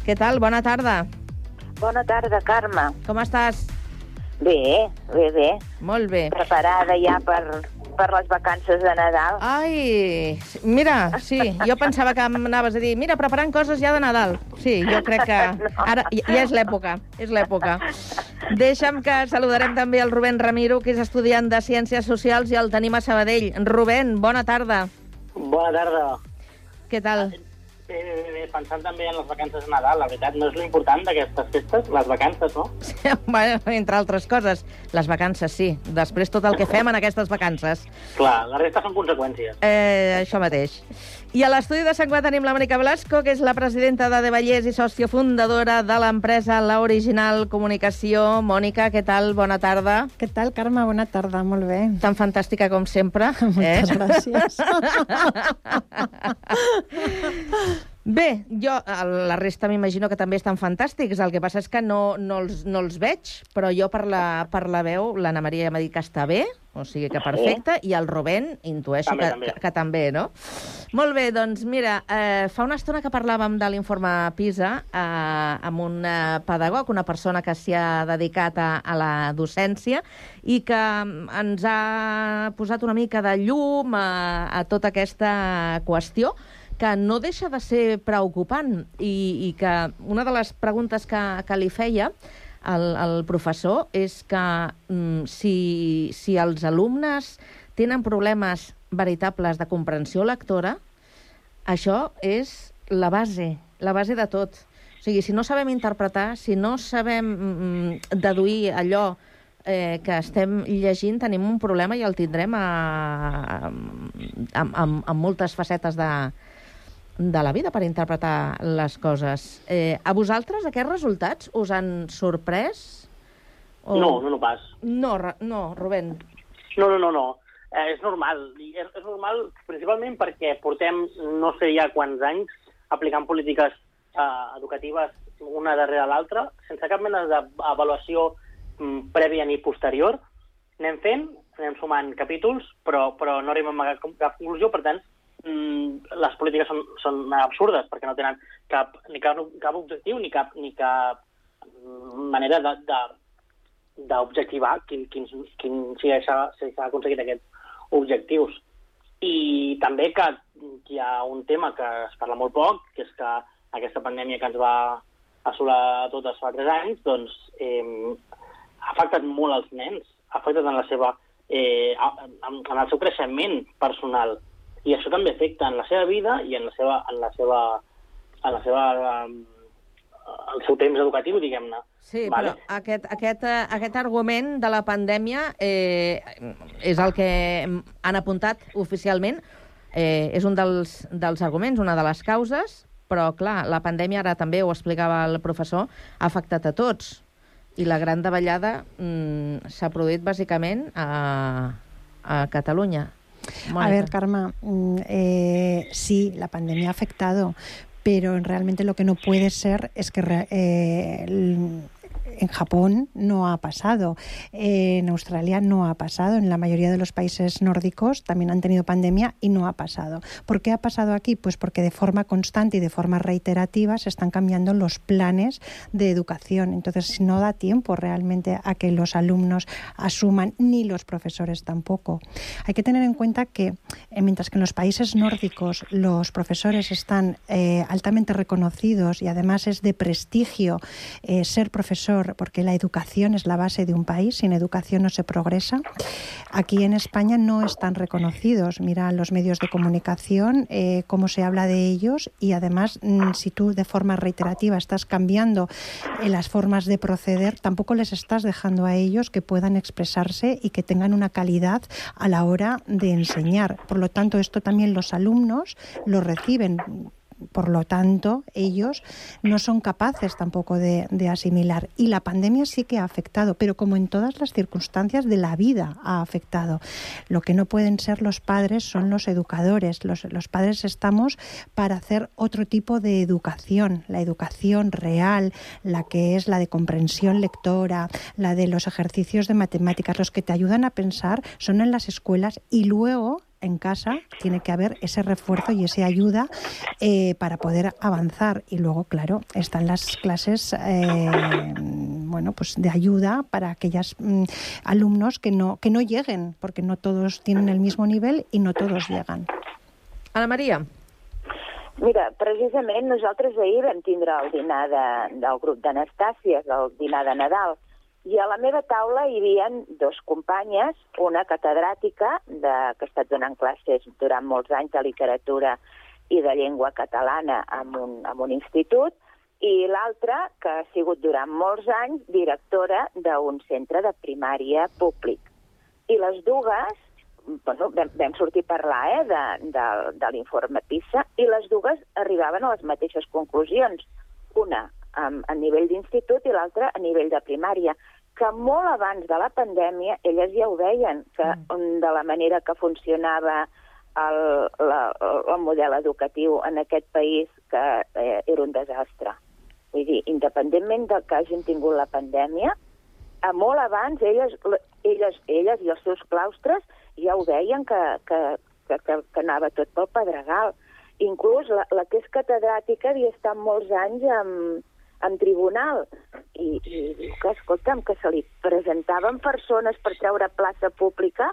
Què tal? Bona tarda. Bona tarda, Carme. Com estàs? Bé, bé, bé. Molt bé. Preparada ja per, per les vacances de Nadal. Ai, mira, sí, jo pensava que m'anaves a dir, mira, preparant coses ja de Nadal. Sí, jo crec que ara ja és l'època, és l'època. Deixa'm que saludarem també el Rubén Ramiro, que és estudiant de Ciències Socials i el tenim a Sabadell. Rubén, bona tarda. Bona tarda. Què tal? Pensant també en les vacances de Nadal, la veritat, no és l'important d'aquestes festes, les vacances, no? bueno, entre altres coses, les vacances, sí. Després tot el que fem en aquestes vacances. Clar, la resta són conseqüències. Eh, això mateix. I a l'estudi de Sant Cugat tenim la Mònica Blasco, que és la presidenta de Devallers i sòcia fundadora de l'empresa La Original Comunicació. Mònica, què tal? Bona tarda. Què tal, Carme? Bona tarda, molt bé. Tan fantàstica com sempre. Moltes eh? gràcies. Bé, jo, la resta m'imagino que també estan fantàstics. El que passa és que no, no, els, no els veig, però jo per la, per la veu, l'Anna Maria ja m'ha dit que està bé, o sigui que perfecte, i el Rubén intueixo També, que, també. que, que també, no? Molt bé, doncs mira, eh, fa una estona que parlàvem de l'informe PISA eh, amb un eh, pedagog, una persona que s'hi ha dedicat a, a la docència i que mm, ens ha posat una mica de llum a, a tota aquesta qüestió que no deixa de ser preocupant i, i que una de les preguntes que, que li feia el, el professor és que mm, si, si els alumnes tenen problemes veritables de comprensió lectora, això és la base, la base de tot. O sigui, si no sabem interpretar, si no sabem mm, deduir allò eh, que estem llegint, tenim un problema i el tindrem a, a, amb, amb, amb moltes facetes de, de la vida per interpretar les coses. Eh, a vosaltres aquests resultats us han sorprès? No, no, no pas. No, no, Rubén. No, no, no, no. Eh, és normal. I És, és normal principalment perquè portem no sé ja quants anys aplicant polítiques eh, educatives una darrere l'altra, sense cap mena d'avaluació mm, prèvia ni posterior. Anem fent, anem sumant capítols, però, però no arribem a cap, cap conclusió, per tant, les polítiques són, són absurdes, perquè no tenen cap, ni cap, cap objectiu ni cap, ni cap mm, manera d'objectivar quin, quin, quin, si s'ha si aconseguit aquests objectius. I també que hi ha un tema que es parla molt poc, que és que aquesta pandèmia que ens va assolar a totes fa tres anys, doncs eh, ha afectat molt els nens, ha afectat en la seva eh, en, en el seu creixement personal. I això també afecta en la seva vida i en la seva, en la seva, en la seva, el seu temps educatiu, diguem-ne. Sí, Vale. però aquest, aquest, eh, aquest argument de la pandèmia eh, és el que han apuntat oficialment. Eh, és un dels, dels arguments, una de les causes, però, clar, la pandèmia, ara també ho explicava el professor, ha afectat a tots. I la gran davallada mm, s'ha produït bàsicament a, a Catalunya. A ver, Karma, mm, eh, sí, la pandemia ha afectado, pero realmente lo que no puede ser es que eh, en Japón no ha pasado, en Australia no ha pasado, en la mayoría de los países nórdicos también han tenido pandemia y no ha pasado. ¿Por qué ha pasado aquí? Pues porque de forma constante y de forma reiterativa se están cambiando los planes de educación. Entonces no da tiempo realmente a que los alumnos asuman, ni los profesores tampoco. Hay que tener en cuenta que eh, mientras que en los países nórdicos los profesores están eh, altamente reconocidos y además es de prestigio eh, ser profesor porque la educación es la base de un país, sin educación no se progresa. Aquí en España no están reconocidos. Mira los medios de comunicación, eh, cómo se habla de ellos y además mm, si tú de forma reiterativa estás cambiando eh, las formas de proceder, tampoco les estás dejando a ellos que puedan expresarse y que tengan una calidad a la hora de enseñar. Por lo tanto, esto también los alumnos lo reciben. Por lo tanto, ellos no son capaces tampoco de, asimilar. Y la pandemia sí que ha afectado, pero como en todas las circunstancias de la vida ha afectado. Lo que no pueden ser los padres son los educadores. Los, los padres estamos para hacer otro tipo de educación, la educación real, la que es la de comprensión lectora, la de los ejercicios de matemáticas, los que te ayudan a pensar son en las escuelas y luego en casa tiene que haber ese refuerzo y esa ayuda eh, para poder avanzar. Y luego, claro, están las clases eh, bueno, pues de ayuda para aquellos alumnos que no, que no lleguen, porque no todos tienen el mismo nivel y no todos llegan. Ana Maria. Mira, precisament nosaltres ahir vam tindre el dinar de, del grup d'Anastàcies, el dinar de Nadal, i a la meva taula hi havia dos companyes, una catedràtica de, que ha estat donant classes durant molts anys de literatura i de llengua catalana en un, en un institut, i l'altra que ha sigut durant molts anys directora d'un centre de primària públic. I les dues, bueno, vam, vam sortir a parlar eh, de, de, de l'informe PISA, i les dues arribaven a les mateixes conclusions. Una a, a nivell d'institut i l'altra a nivell de primària que molt abans de la pandèmia elles ja ho veien, que mm. de la manera que funcionava el, la, el model educatiu en aquest país que eh, era un desastre. Vull dir, independentment del que hagin tingut la pandèmia, a molt abans elles, elles, elles i els seus claustres ja ho veien que, que, que, que, que anava tot pel pedregal. Inclús la, la que és catedràtica havia estat molts anys amb, en tribunal i, i que, escolta'm, que se li presentaven persones per treure plaça pública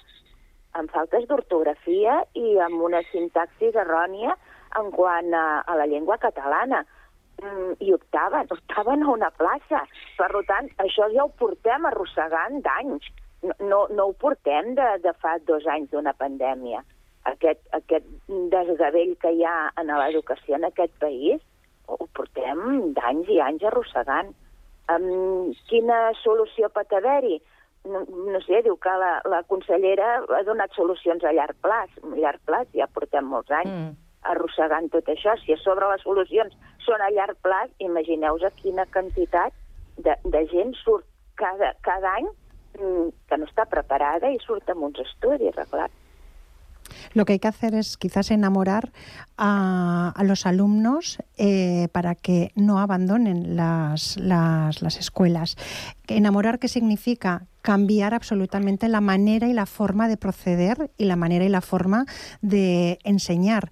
amb faltes d'ortografia i amb una sintaxis errònia en quant a, a la llengua catalana mm, i optaven, optaven a una plaça. Per tant, això ja ho portem arrossegant d'anys. No, no, no ho portem de, de fa dos anys d'una pandèmia. Aquest, aquest desgavell que hi ha en l'educació en aquest país ho portem d'anys i anys arrossegant. Um, quina solució pot haver-hi? No, no sé, diu que la, la consellera ha donat solucions a llarg plaç. A llarg plaç ja portem molts anys. Mm. arrossegant tot això. Si a sobre les solucions són a llarg plaç, imagineu-vos quina quantitat de, de gent surt cada, cada any mm, que no està preparada i surt amb uns estudis, clar. Lo que hay que hacer es quizás enamorar a, los alumnos eh, para que no abandonen las, las, las escuelas. Enamorar, ¿qué significa? Cambiar absolutamente la manera y la forma de proceder y la manera y la forma de enseñar.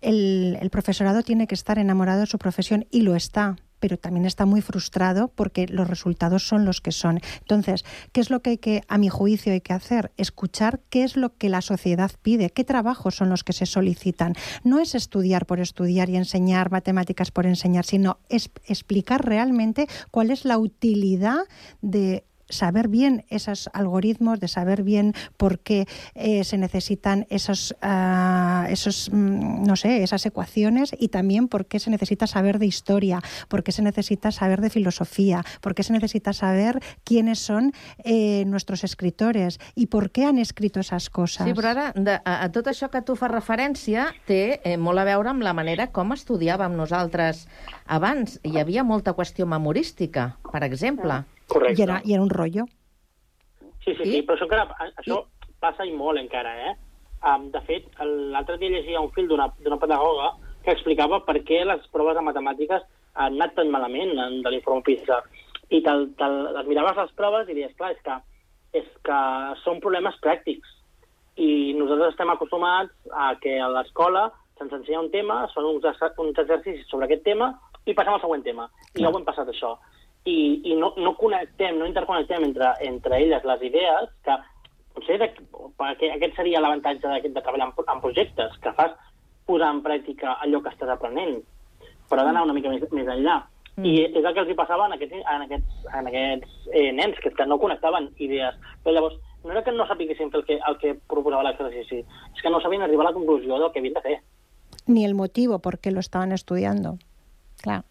El profesorado tiene que estar enamorado de su profesión y lo está, pero también está muy frustrado porque los resultados son los que son. Entonces, ¿qué es lo que hay que, a mi juicio, hay que hacer? Escuchar qué es lo que la sociedad pide, qué trabajos son los que se solicitan. No es estudiar por estudiar y enseñar matemáticas por enseñar, sino es explicar realmente cuál es la utilidad de saber bien esos algoritmos, de saber bien por qué eh, se necesitan esos, ah, esos, mm, no sé, esas ecuaciones y también por qué se necesita saber de historia, por qué se necesita saber de filosofía, por qué se necesita saber quiénes son eh, nuestros escritores y por qué han escrito esas cosas. Sí, però ara, de, a, a tot això que tu fas referència té eh, molt a veure amb la manera com estudiàvem nosaltres abans. Hi havia molta qüestió memorística, per exemple. Correcte. Y era, y era un rollo. Sí, sí, sí, però això, encara, això passa i molt encara, eh? Um, de fet, l'altre dia llegia un fil d'una pedagoga que explicava per què les proves de matemàtiques han anat tan malament en, de l'informe PISA. I te'l, te'l, et miraves les proves i dius, clar, és que, és que són problemes pràctics. I nosaltres estem acostumats a que a l'escola se'ns ensenya un tema, són uns, uns exercicis sobre aquest tema i passem al següent tema. I ja ho hem passat, això i, i no, no connectem, no interconnectem entre, entre elles les idees, que potser de, perquè aquest seria l'avantatge de, de treballar en, en projectes, que fas posar en pràctica allò que estàs aprenent, però ha d'anar una mica més, més enllà. Mm. I és el que els hi passava en aquests, en aquests, en aquests eh, nens, que, que no connectaven idees. Però llavors, no era que no sapiguessin fer el que, el que proposava l'exercici, és que no sabien arribar a la conclusió del que havien de fer. Ni el motivo por qué lo estaban estudiando. Claro.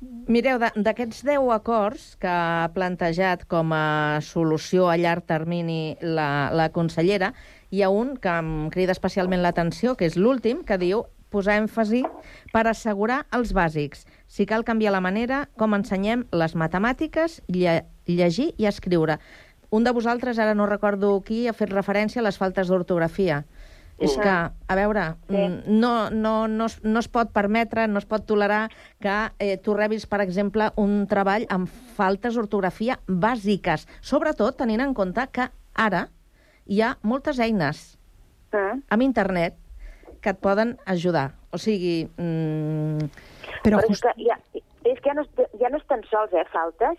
Mireu, d'aquests 10 acords que ha plantejat com a solució a llarg termini la, la consellera, hi ha un que em crida especialment l'atenció, que és l'últim, que diu posar èmfasi per assegurar els bàsics. Si cal canviar la manera com ensenyem les matemàtiques, lle llegir i escriure. Un de vosaltres, ara no recordo qui, ha fet referència a les faltes d'ortografia. És que, a veure, mm, no, no, no, es, no es pot permetre, no es pot tolerar que eh, tu rebis, per exemple, un treball amb faltes d'ortografia bàsiques, sobretot tenint en compte que ara hi ha moltes eines Mm. amb internet que et poden ajudar. O sigui... Mm, Però, és, que ja, és que ja no, ja no és tan sols, eh, faltes.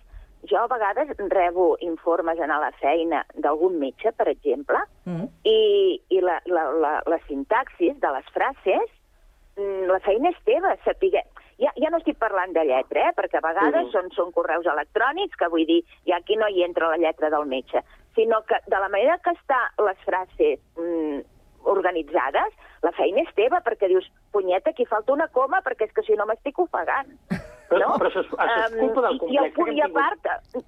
Jo a vegades rebo informes a la feina d'algun metge, per exemple, mm. i, i la, la, la, la sintaxis de les frases, mm, la feina és teva, saber... Ja, ja no estic parlant de lletra, eh, perquè a vegades Mhm. són, són correus electrònics, que vull dir, ja aquí no hi entra la lletra del metge, sinó que de la manera que està les frases mm, organitzades, la feina és teva, perquè dius, punyeta, aquí falta una coma, perquè és que si no m'estic ofegant. Però, No? però això, és, això és culpa del complex. I el punt i a part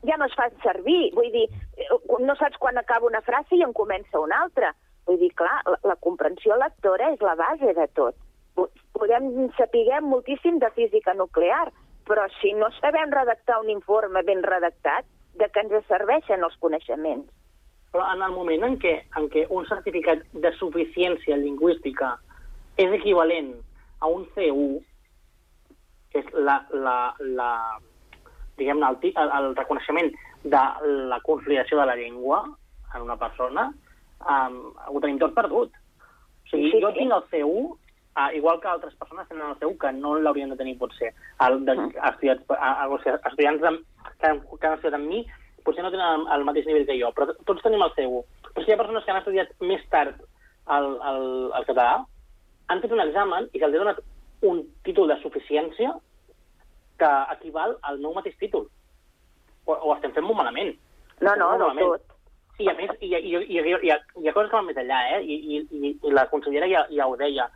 ja no es fa servir. Vull dir, eh, no saps quan acaba una frase i en comença una altra. Vull dir, clar, la, la comprensió lectora és la base de tot. Po- Podem saber moltíssim de física nuclear, però si no sabem redactar un informe ben redactat, de què ens serveixen els coneixements? Però en el moment en què, en què un certificat de suficiència lingüística és equivalent a un C1, que és la, la, la, diguem-ne, el, el, reconeixement de la consolidació de la llengua en una persona, um, ho tenim tot perdut. O sigui, Sí, jo sí. tinc el C1, uh, igual que altres persones tenen el C1, que no l'haurien de tenir potser. El, de, estudiats, a, a, o sigui, estudiants de, que, han- que han estudiat amb mi potser no tenen el, el mateix nivell que jo, però tots tenim el C1. Però si hi ha persones que han estudiat més tard el, el, el català, han fet un examen i se'ls ha donat un títol de suficiència que equival al meu mateix títol. O, o estem fent molt malament. No, no, del malament. tot. I a més, hi, ha- hi, hi, ha- hi, ha, hi ha coses que van més enllà, eh? I, i, i, i la consellera ja, ja ho deia.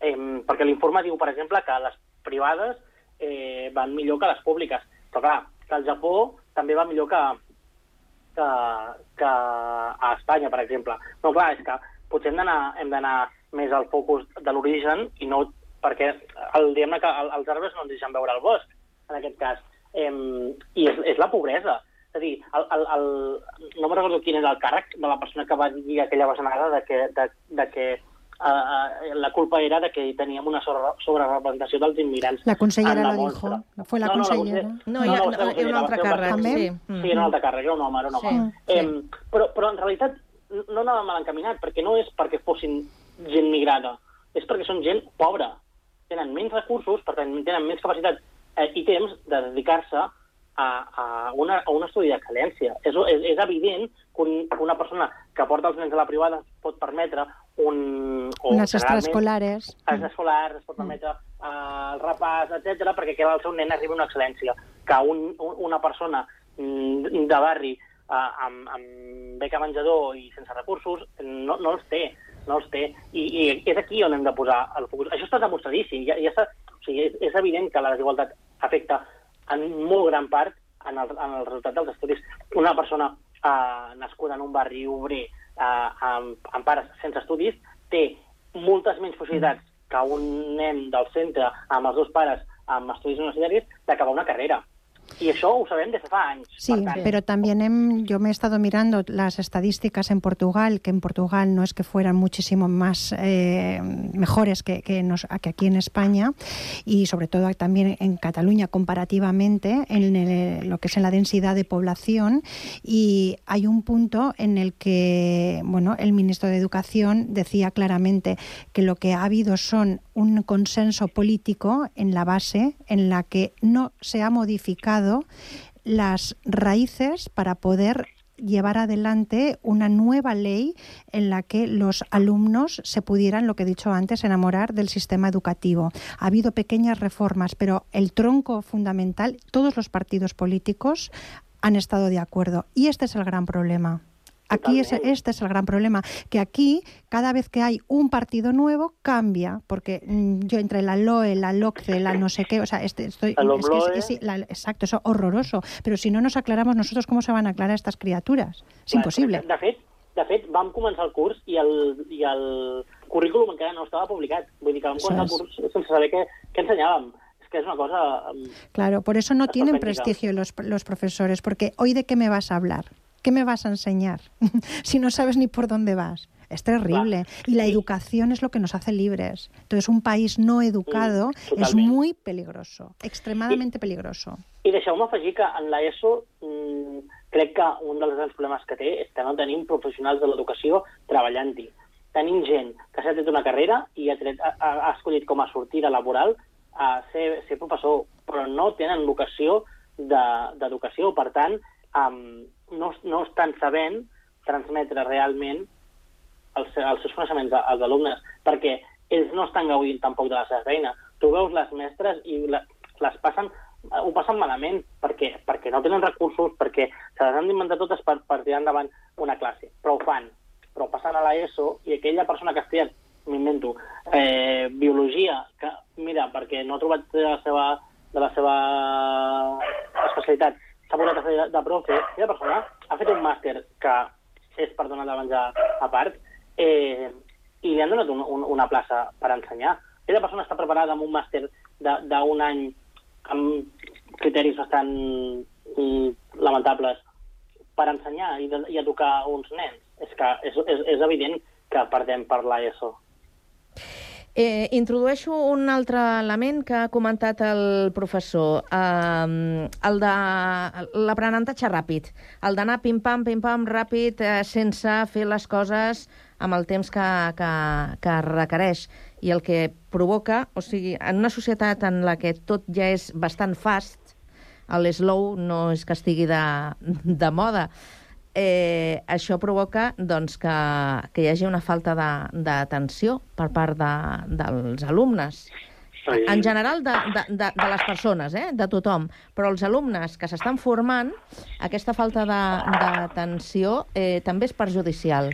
Eh, perquè l'informe diu, per exemple, que les privades eh, van millor que les públiques. Però clar, que el Japó també va millor que, que, que a Espanya, per exemple. No, clar, és que potser hem d'anar més el focus de l'origen i no perquè el, diguem que el, els arbres no ens deixen veure el bosc, en aquest cas. Eh, I és, és la pobresa. És a dir, el, el, el, no me'n recordo quin era el càrrec de la persona que va dir aquella bajanada de que, de, de que uh, la culpa era de que teníem una sobre, sobrerepresentació dels immigrants. La consellera mostra. dijo. Fue la No, no, la consellera. conse- No, va ser no, hi ha un altre càrrec, També? sí. Sí, era un altre càrrec, era un home, era un home. Sí, Em, però, però en realitat no anava mal encaminat, perquè no és perquè fossin gent migrada, és perquè són gent pobra. Tenen menys recursos, per tant, tenen menys capacitat eh, i temps de dedicar-se a, a, una, a un estudi d'excel·lència. És, és, és evident que un, una persona que porta els nens a la privada pot permetre un... o Unas generalment- extraescolares. els escolars, es pot permetre eh, el repàs, etc perquè que el seu nen arribi a una excel·lència. Que un, un, una persona mm, de barri eh, amb, amb beca menjador i sense recursos no, no els té, no els té. I, I és aquí on hem de posar el focus. Això està demostradíssim. Ja, ja o sigui, és, és evident que la desigualtat afecta en molt gran part en el, en el resultat dels estudis. Una persona eh, nascuda en un barri obrer eh, amb, amb pares sense estudis té moltes menys possibilitats que un nen del centre amb els dos pares amb estudis universitaris d'acabar una carrera. I això ho sabem des de fa anys. Sí, tant, pero también hem- yo me he estado mirando las estadísticas en Portugal, que en Portugal no es que fueran muchísimo más eh, mejores que, que, nos- que aquí en España y sobre todo también en Cataluña comparativamente en el- lo que es en la densidad de población y hay un punto en el que bueno el ministro de Educación decía claramente que lo que ha habido son un consenso político en la base en la que no se ha modificado las raíces para poder llevar adelante una nueva ley en la que los alumnos se pudieran, lo que he dicho antes, enamorar del sistema educativo. Ha habido pequeñas reformas, pero el tronco fundamental, todos los partidos políticos han estado de acuerdo. Y este es el gran problema. Aquí es, este es el gran problema, que aquí cada vez que hay un partido nuevo cambia, porque mm, yo entre la LOE, la LOCCE, la no sé qué, o sea, este, estoy, La es que es- es- la- exacto, eso es horroroso, pero si no nos aclaramos nosotros cómo se van a aclarar estas criaturas, es Clar, imposible. De fet, de fet, vam començar el curs i el, i el currículum encara no estava publicat. Vull dir que vam començar el és. curs sense saber què, què ensenyàvem. És que és una cosa... em, Claro, por eso no tienen prestigio los, los profesores, porque hoy de qué me vas a hablar, qué me vas a enseñar, si no sabes ni por dónde vas. Es terrible. Y la educación es lo que nos hace libres. Entonces, un país no educado es totalment. muy peligroso, extremadamente peligroso. I deixeu-me afegir que en l'ESO mm, crec que un dels grans problemes que té és que no tenim professionals de l'educació treballant-hi. Tenim gent que s'ha tret una carrera i ha, tret, ha, ha escollit com a sortida laboral a ser, ser professor, però no tenen vocació de- d'educació. Per tant, um, no, no estan sabent transmetre realment els, els seus coneixements als alumnes, perquè ells no estan gaudint tampoc de la seva feina. Tu veus les mestres i la, les passen ho passen malament perquè, perquè no tenen recursos, perquè se les han d'inventar totes per, per tirar endavant una classe. Però ho fan. Però passen a l'ESO i aquella persona que ha m'invento, eh, biologia, que, mira, perquè no ha trobat de la seva, de la seva especialitat, s'ha posat a fer de, profe, aquella persona ha fet un màster que és per donar de menjar a part, eh, i li han donat un, un, una plaça per ensenyar. Aquella persona està preparada amb un màster d'un any amb criteris bastant mm, lamentables per ensenyar i, de, i educar uns nens. És que és, és, és evident que perdem per l'ESO. Eh, introdueixo un altre element que ha comentat el professor, eh, el de l'aprenentatge ràpid, el d'anar pim-pam, pim-pam, ràpid, eh, sense fer les coses amb el temps que, que, que requereix. I el que provoca, o sigui, en una societat en la que tot ja és bastant fast, el slow no és que estigui de, de moda, eh, això provoca doncs, que, que hi hagi una falta de- d'atenció per part de, dels alumnes. En general, de, de, de, de les persones, eh? de tothom. Però els alumnes que s'estan formant, aquesta falta de- d'atenció eh, també és perjudicial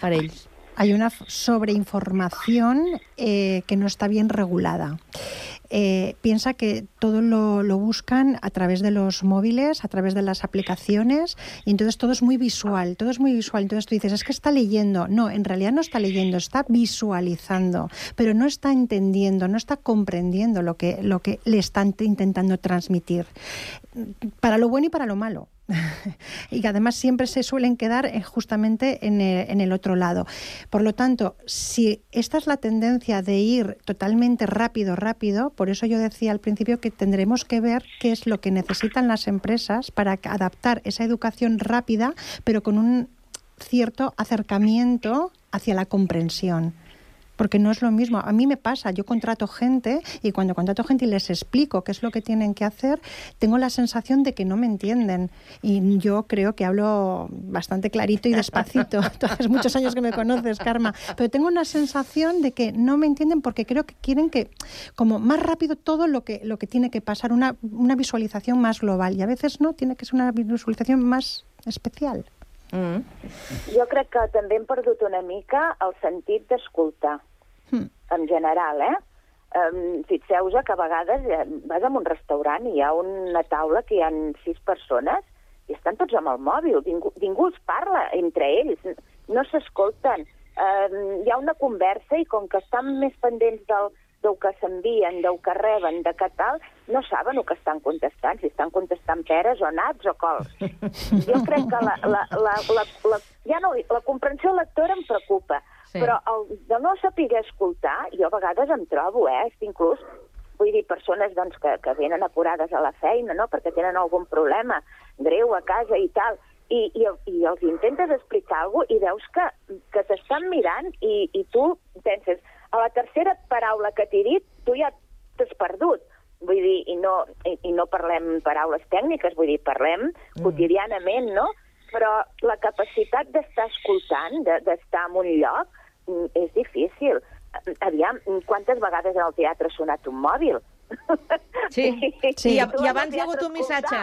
per ells. Hay una sobreinformación eh, que no está bien regulada. Eh, piensa que todo lo, lo buscan a través de los móviles, a través de las aplicaciones, y entonces todo es muy visual, todo es muy visual. Entonces tú dices, es que está leyendo. No, en realidad no está leyendo, está visualizando, pero no está entendiendo, no está comprendiendo lo que, lo que le están intentando transmitir, para lo bueno y para lo malo. y que además siempre se suelen quedar eh, justamente en el, en el otro lado. Por lo tanto, si esta es la tendencia de ir totalmente rápido, rápido, por eso yo decía al principio que tendremos que ver qué es lo que necesitan las empresas para adaptar esa educación rápida, pero con un cierto acercamiento hacia la comprensión. Porque no es lo mismo. A mí me pasa, yo contrato gente y cuando contrato gente y les explico qué es lo que tienen que hacer, tengo la sensación de que no me entienden. Y yo creo que hablo bastante clarito y despacito. Tú hace muchos años que me conoces, Karma. Pero tengo una sensación de que no me entienden porque creo que quieren que, como más rápido todo lo que, lo que tiene que pasar, una, una visualización más global. Y a veces no, tiene que ser una visualización más especial. Mm. Jo crec que també hem perdut una mica el sentit d'escoltar, Hmm. en general, eh? Um, Fixeu-vos que a vegades eh, vas a un restaurant i hi ha una taula que hi ha sis persones i estan tots amb el mòbil, ningú, ningú els parla entre ells, no s'escolten. Um, hi ha una conversa i com que estan més pendents del, del que s'envien, del que reben, de què tal, no saben el que estan contestant, si estan contestant peres o nats o cols. Jo crec que la, la, la, la, la, ja no, la comprensió lectora em preocupa, Sí. però el de no saber escoltar, jo a vegades em trobo, eh, inclús, vull dir, persones doncs, que, que venen apurades a la feina, no?, perquè tenen algun problema greu a casa i tal, i, i, i els intentes explicar alguna cosa i veus que, que t'estan mirant i, i tu penses, a la tercera paraula que t'he dit, tu ja t'has perdut. Vull dir, i no, i, i no parlem paraules tècniques, vull dir, parlem mm. quotidianament, no? Però la capacitat d'estar escoltant, de- d'estar en un lloc, mm, és difícil. Aviam, quantes vegades en el teatre ha sonat un mòbil? Sí, Sí. I, I abans hi ha hagut un missatge.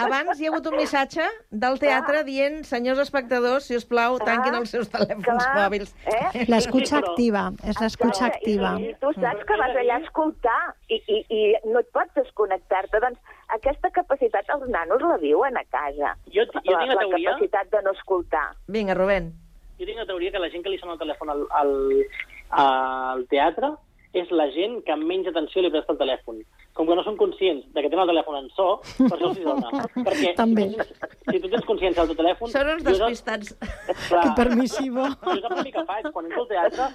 Abans hi ha hagut un missatge del teatre dient, senyors espectadors, si us plau, tanquin els seus telèfons clar, mòbils. eh? La escucha activa, és l'escucha activa. I, i tu saps que vas allà a escoltar i, i, i no et pots desconnectar-te. Doncs aquesta capacitat els nanos la viuen a casa. Jo, jo tinc la, la teoria... capacitat de no escoltar. Vinga, Rubén. Jo tinc una teoria que la gent que li sona el telèfon al, al, al teatre és la gent que amb menys atenció li presta el telèfon. Com que no són conscients de que tenen el telèfon en so, per això els hi dona. Perquè També. si tu tens consciència del teu telèfon... Són uns despistats. Clar, Que permissivo. jo és el primer que faig. Quan entro al teatre,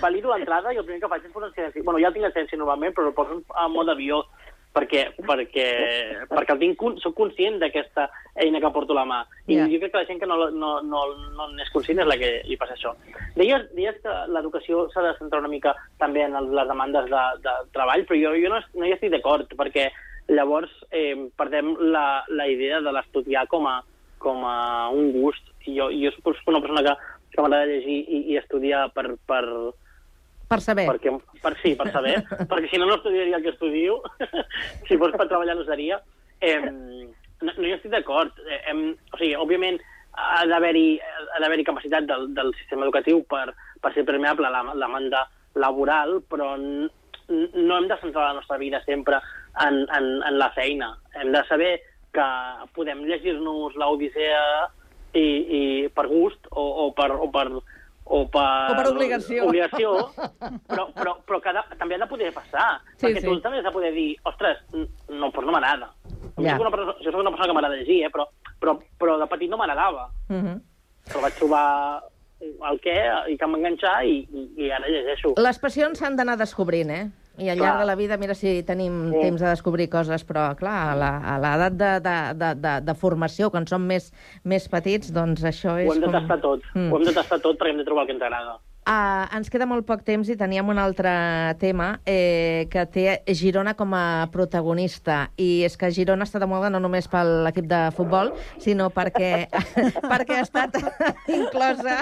valido l'entrada i el primer que faig és posar en silenci. Bueno, ja el tinc en silenci normalment, però el poso en mode avió perquè, perquè, perquè el tinc, con- soc conscient d'aquesta eina que porto a la mà. I Ja. jo crec que la gent que no, no, no, no n'és conscient és la que li passa això. Deies, deies que l'educació s'ha de centrar una mica també en el- les demandes de, de treball, però jo, jo no, no hi estic d'acord, perquè llavors eh, perdem la, la idea de l'estudiar com, a, com a un gust. I jo, jo soc una persona que, que m'agrada llegir i, i estudiar per, per, Per saber. perquè, per, sí, per saber, perquè si no, no estudiaria el que estudio, si fos per treballar no seria. Eh, no, no hi estic d'acord. Eh, em, o sigui, òbviament, ha d'haver-hi ha d'haver capacitat del, del sistema educatiu per, per ser permeable a la, la demanda laboral, però n- no hem de centrar la nostra vida sempre en, en, en la feina. Hem de saber que podem llegir-nos l'Odissea i, i per gust o, o per, o per, o per, O per obligació. obligació però, però, però que de, també ha de poder passar. Sí, perquè sí. tu també has de poder dir, ostres, no, doncs no m'agrada. Ja. Jo, soc una persona, jo soc una persona que m'agrada llegir, eh, però, però, però de petit no m'agradava. Uh -huh. Però vaig trobar el què i que m'enganxar i, i, i ara llegeixo. Les passions s'han d'anar descobrint, eh? I al Clar. llarg de la vida, mira si tenim Sí. temps de descobrir coses, però, clar, a la- a l'edat de, de, de, de, de formació, quan som més, més petits, doncs això és Ho hem de com... tastar tot. Mm. Ho hem de tastar tot perquè hem de trobar el que ens agrada. Uh, ens queda molt poc temps i teníem un altre tema eh, que té Girona com a protagonista. I és que Girona està de moda no només per l'equip de futbol, sinó perquè, perquè ha estat inclosa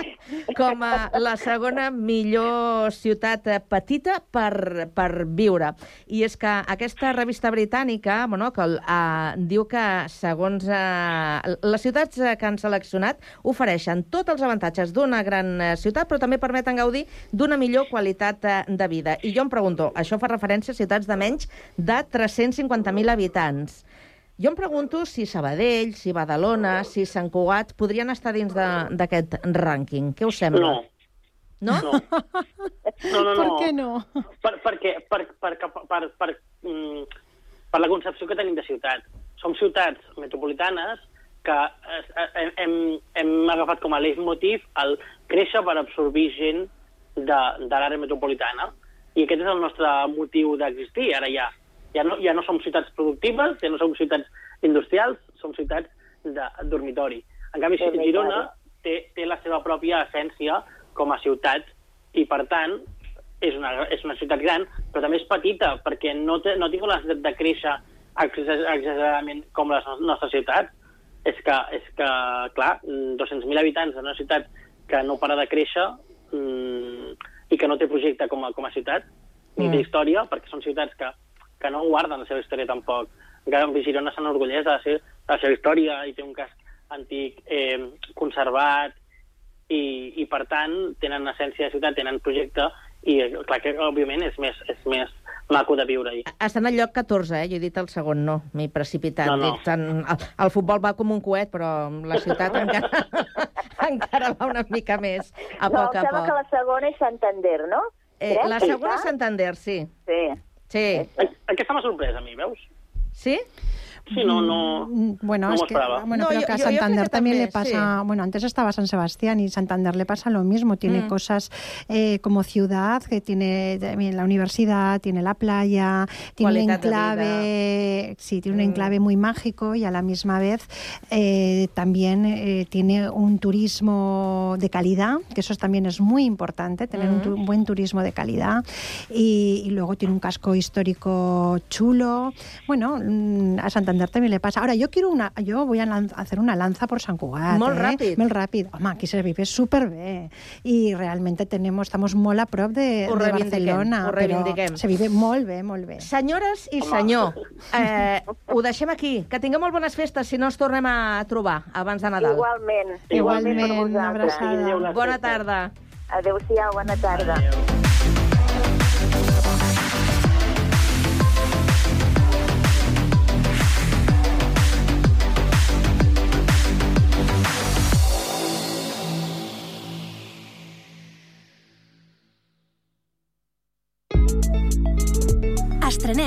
com a la segona millor ciutat eh, petita per, per viure. I és que aquesta revista britànica, bueno, que uh, diu que segons uh, les ciutats eh, que han seleccionat ofereixen tots els avantatges d'una gran eh, ciutat, però també permeten permeten gaudir d'una millor qualitat eh, de vida. I jo em pregunto, això fa referència a ciutats de menys de 350.000 habitants. Jo em pregunto si Sabadell, si Badalona, si Sant Cugat podrien estar dins d'aquest rànquing. Què us sembla? No. No? No. No, no, no. Per què no? Per, perquè, per, per, per, per, per, mm, per la concepció que tenim de ciutat. Som ciutats metropolitanes que eh, eh, hem, hem agafat com a leitmotiv el créixer per absorbir gent de, de l'àrea metropolitana. I aquest és el nostre motiu d'existir. Ara ja, ja, no, ja no som ciutats productives, ja no som ciutats industrials, som ciutats de dormitori. En canvi, veritat. Girona té, té la seva pròpia essència com a ciutat i, per tant, és una, és una ciutat gran, però també és petita, perquè no, té, no tinc la necessitat de créixer exager- exageradament com les nostres ciutats. És que, és que clar, mm, 200.000 habitants en una ciutat que no para de créixer mm, i que no té projecte com a, com a ciutat, ni Mm. té història, perquè són ciutats que, que no guarden la seva història tampoc. En canvi, Girona s'enorgulleix de, la seva- de la seva història i té un casc antic eh, conservat i, i, per tant, tenen essència de ciutat, tenen projecte i, eh, clar que, òbviament, és més, és més maco de viure-hi. Estan al lloc 14, eh? Jo he dit el segon, no. M'he precipitat. No, no. Dic, tant, el, el futbol va com un coet, però la ciutat encara, encara va una mica més, a no, poc a poc. que la segona és Santander, no? Eh, Crec, la segona és Santander, sí. Sí. Sí. Aquesta m'ha sorprès a mi, veus? Sí? Sí, no, no, Mm, Bueno, no es que, bueno, No, pero yo- que a Santander que también le pasa, bueno, antes estaba San Sebastián y Santander le pasa lo mismo, tiene Mm. cosas eh, como ciudad, que tiene también la universidad, tiene la playa, tiene un Cualidad enclave, sí, tiene un Mm. enclave muy mágico y a la misma vez eh, también eh, tiene un turismo de calidad, que eso también es muy importante, tener un, tu- un buen turismo de calidad y, y luego tiene un casco histórico chulo. Bueno, mm, a Santander también le pasa. Ahora, yo quiero una, yo voy a lan- hacer una lanza por San Cugat. Molt eh? ràpid. Molt ràpid. Home, aquí se vive superbé. I realmente tenemos, estamos molt a prop de, Ho de Barcelona. ho reivindiquem. Però se vive molt bé, molt bé. Senyores i senyor, eh, ho deixem aquí. Que tingueu molt bones festes, si no ens tornem a trobar abans de Nadal. Igualment. Igualment, per una abraçada. Bona tarda. Adéu-siau, bona tarda.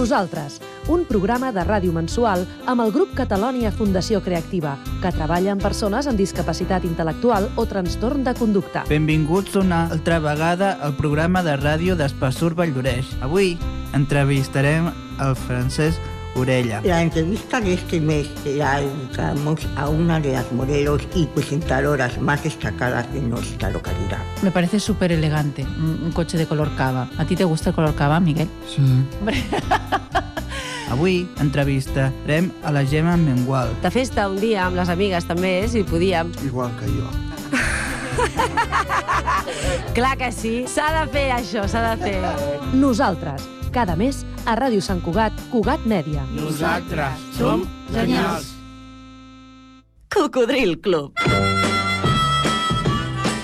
Nosaltres, un programa de ràdio mensual amb el grup Catalònia Fundació Creativa, que treballa amb persones amb discapacitat intel·lectual o trastorn de conducta. Benvinguts una altra vegada al programa de ràdio d'Espassur Valldoreix. Avui entrevistarem el Francesc Orella. La entrevista de este mes la dedicamos a una de las modelos y presentadoras más destacadas de nuestra localidad. Me parece súper elegante, un, un coche de color cava. ¿A ti te gusta el color cava, Miguel? Sí. Avui entrevistarem a la Gemma Mengual. De festa un dia amb les amigues també, si podíem. Igual que jo. Clar que sí, s'ha de fer això, s'ha de fer. Nosaltres, cada mes a Ràdio Sant Cugat, Cugat Mèdia. Nosaltres som genials. Cocodril Club.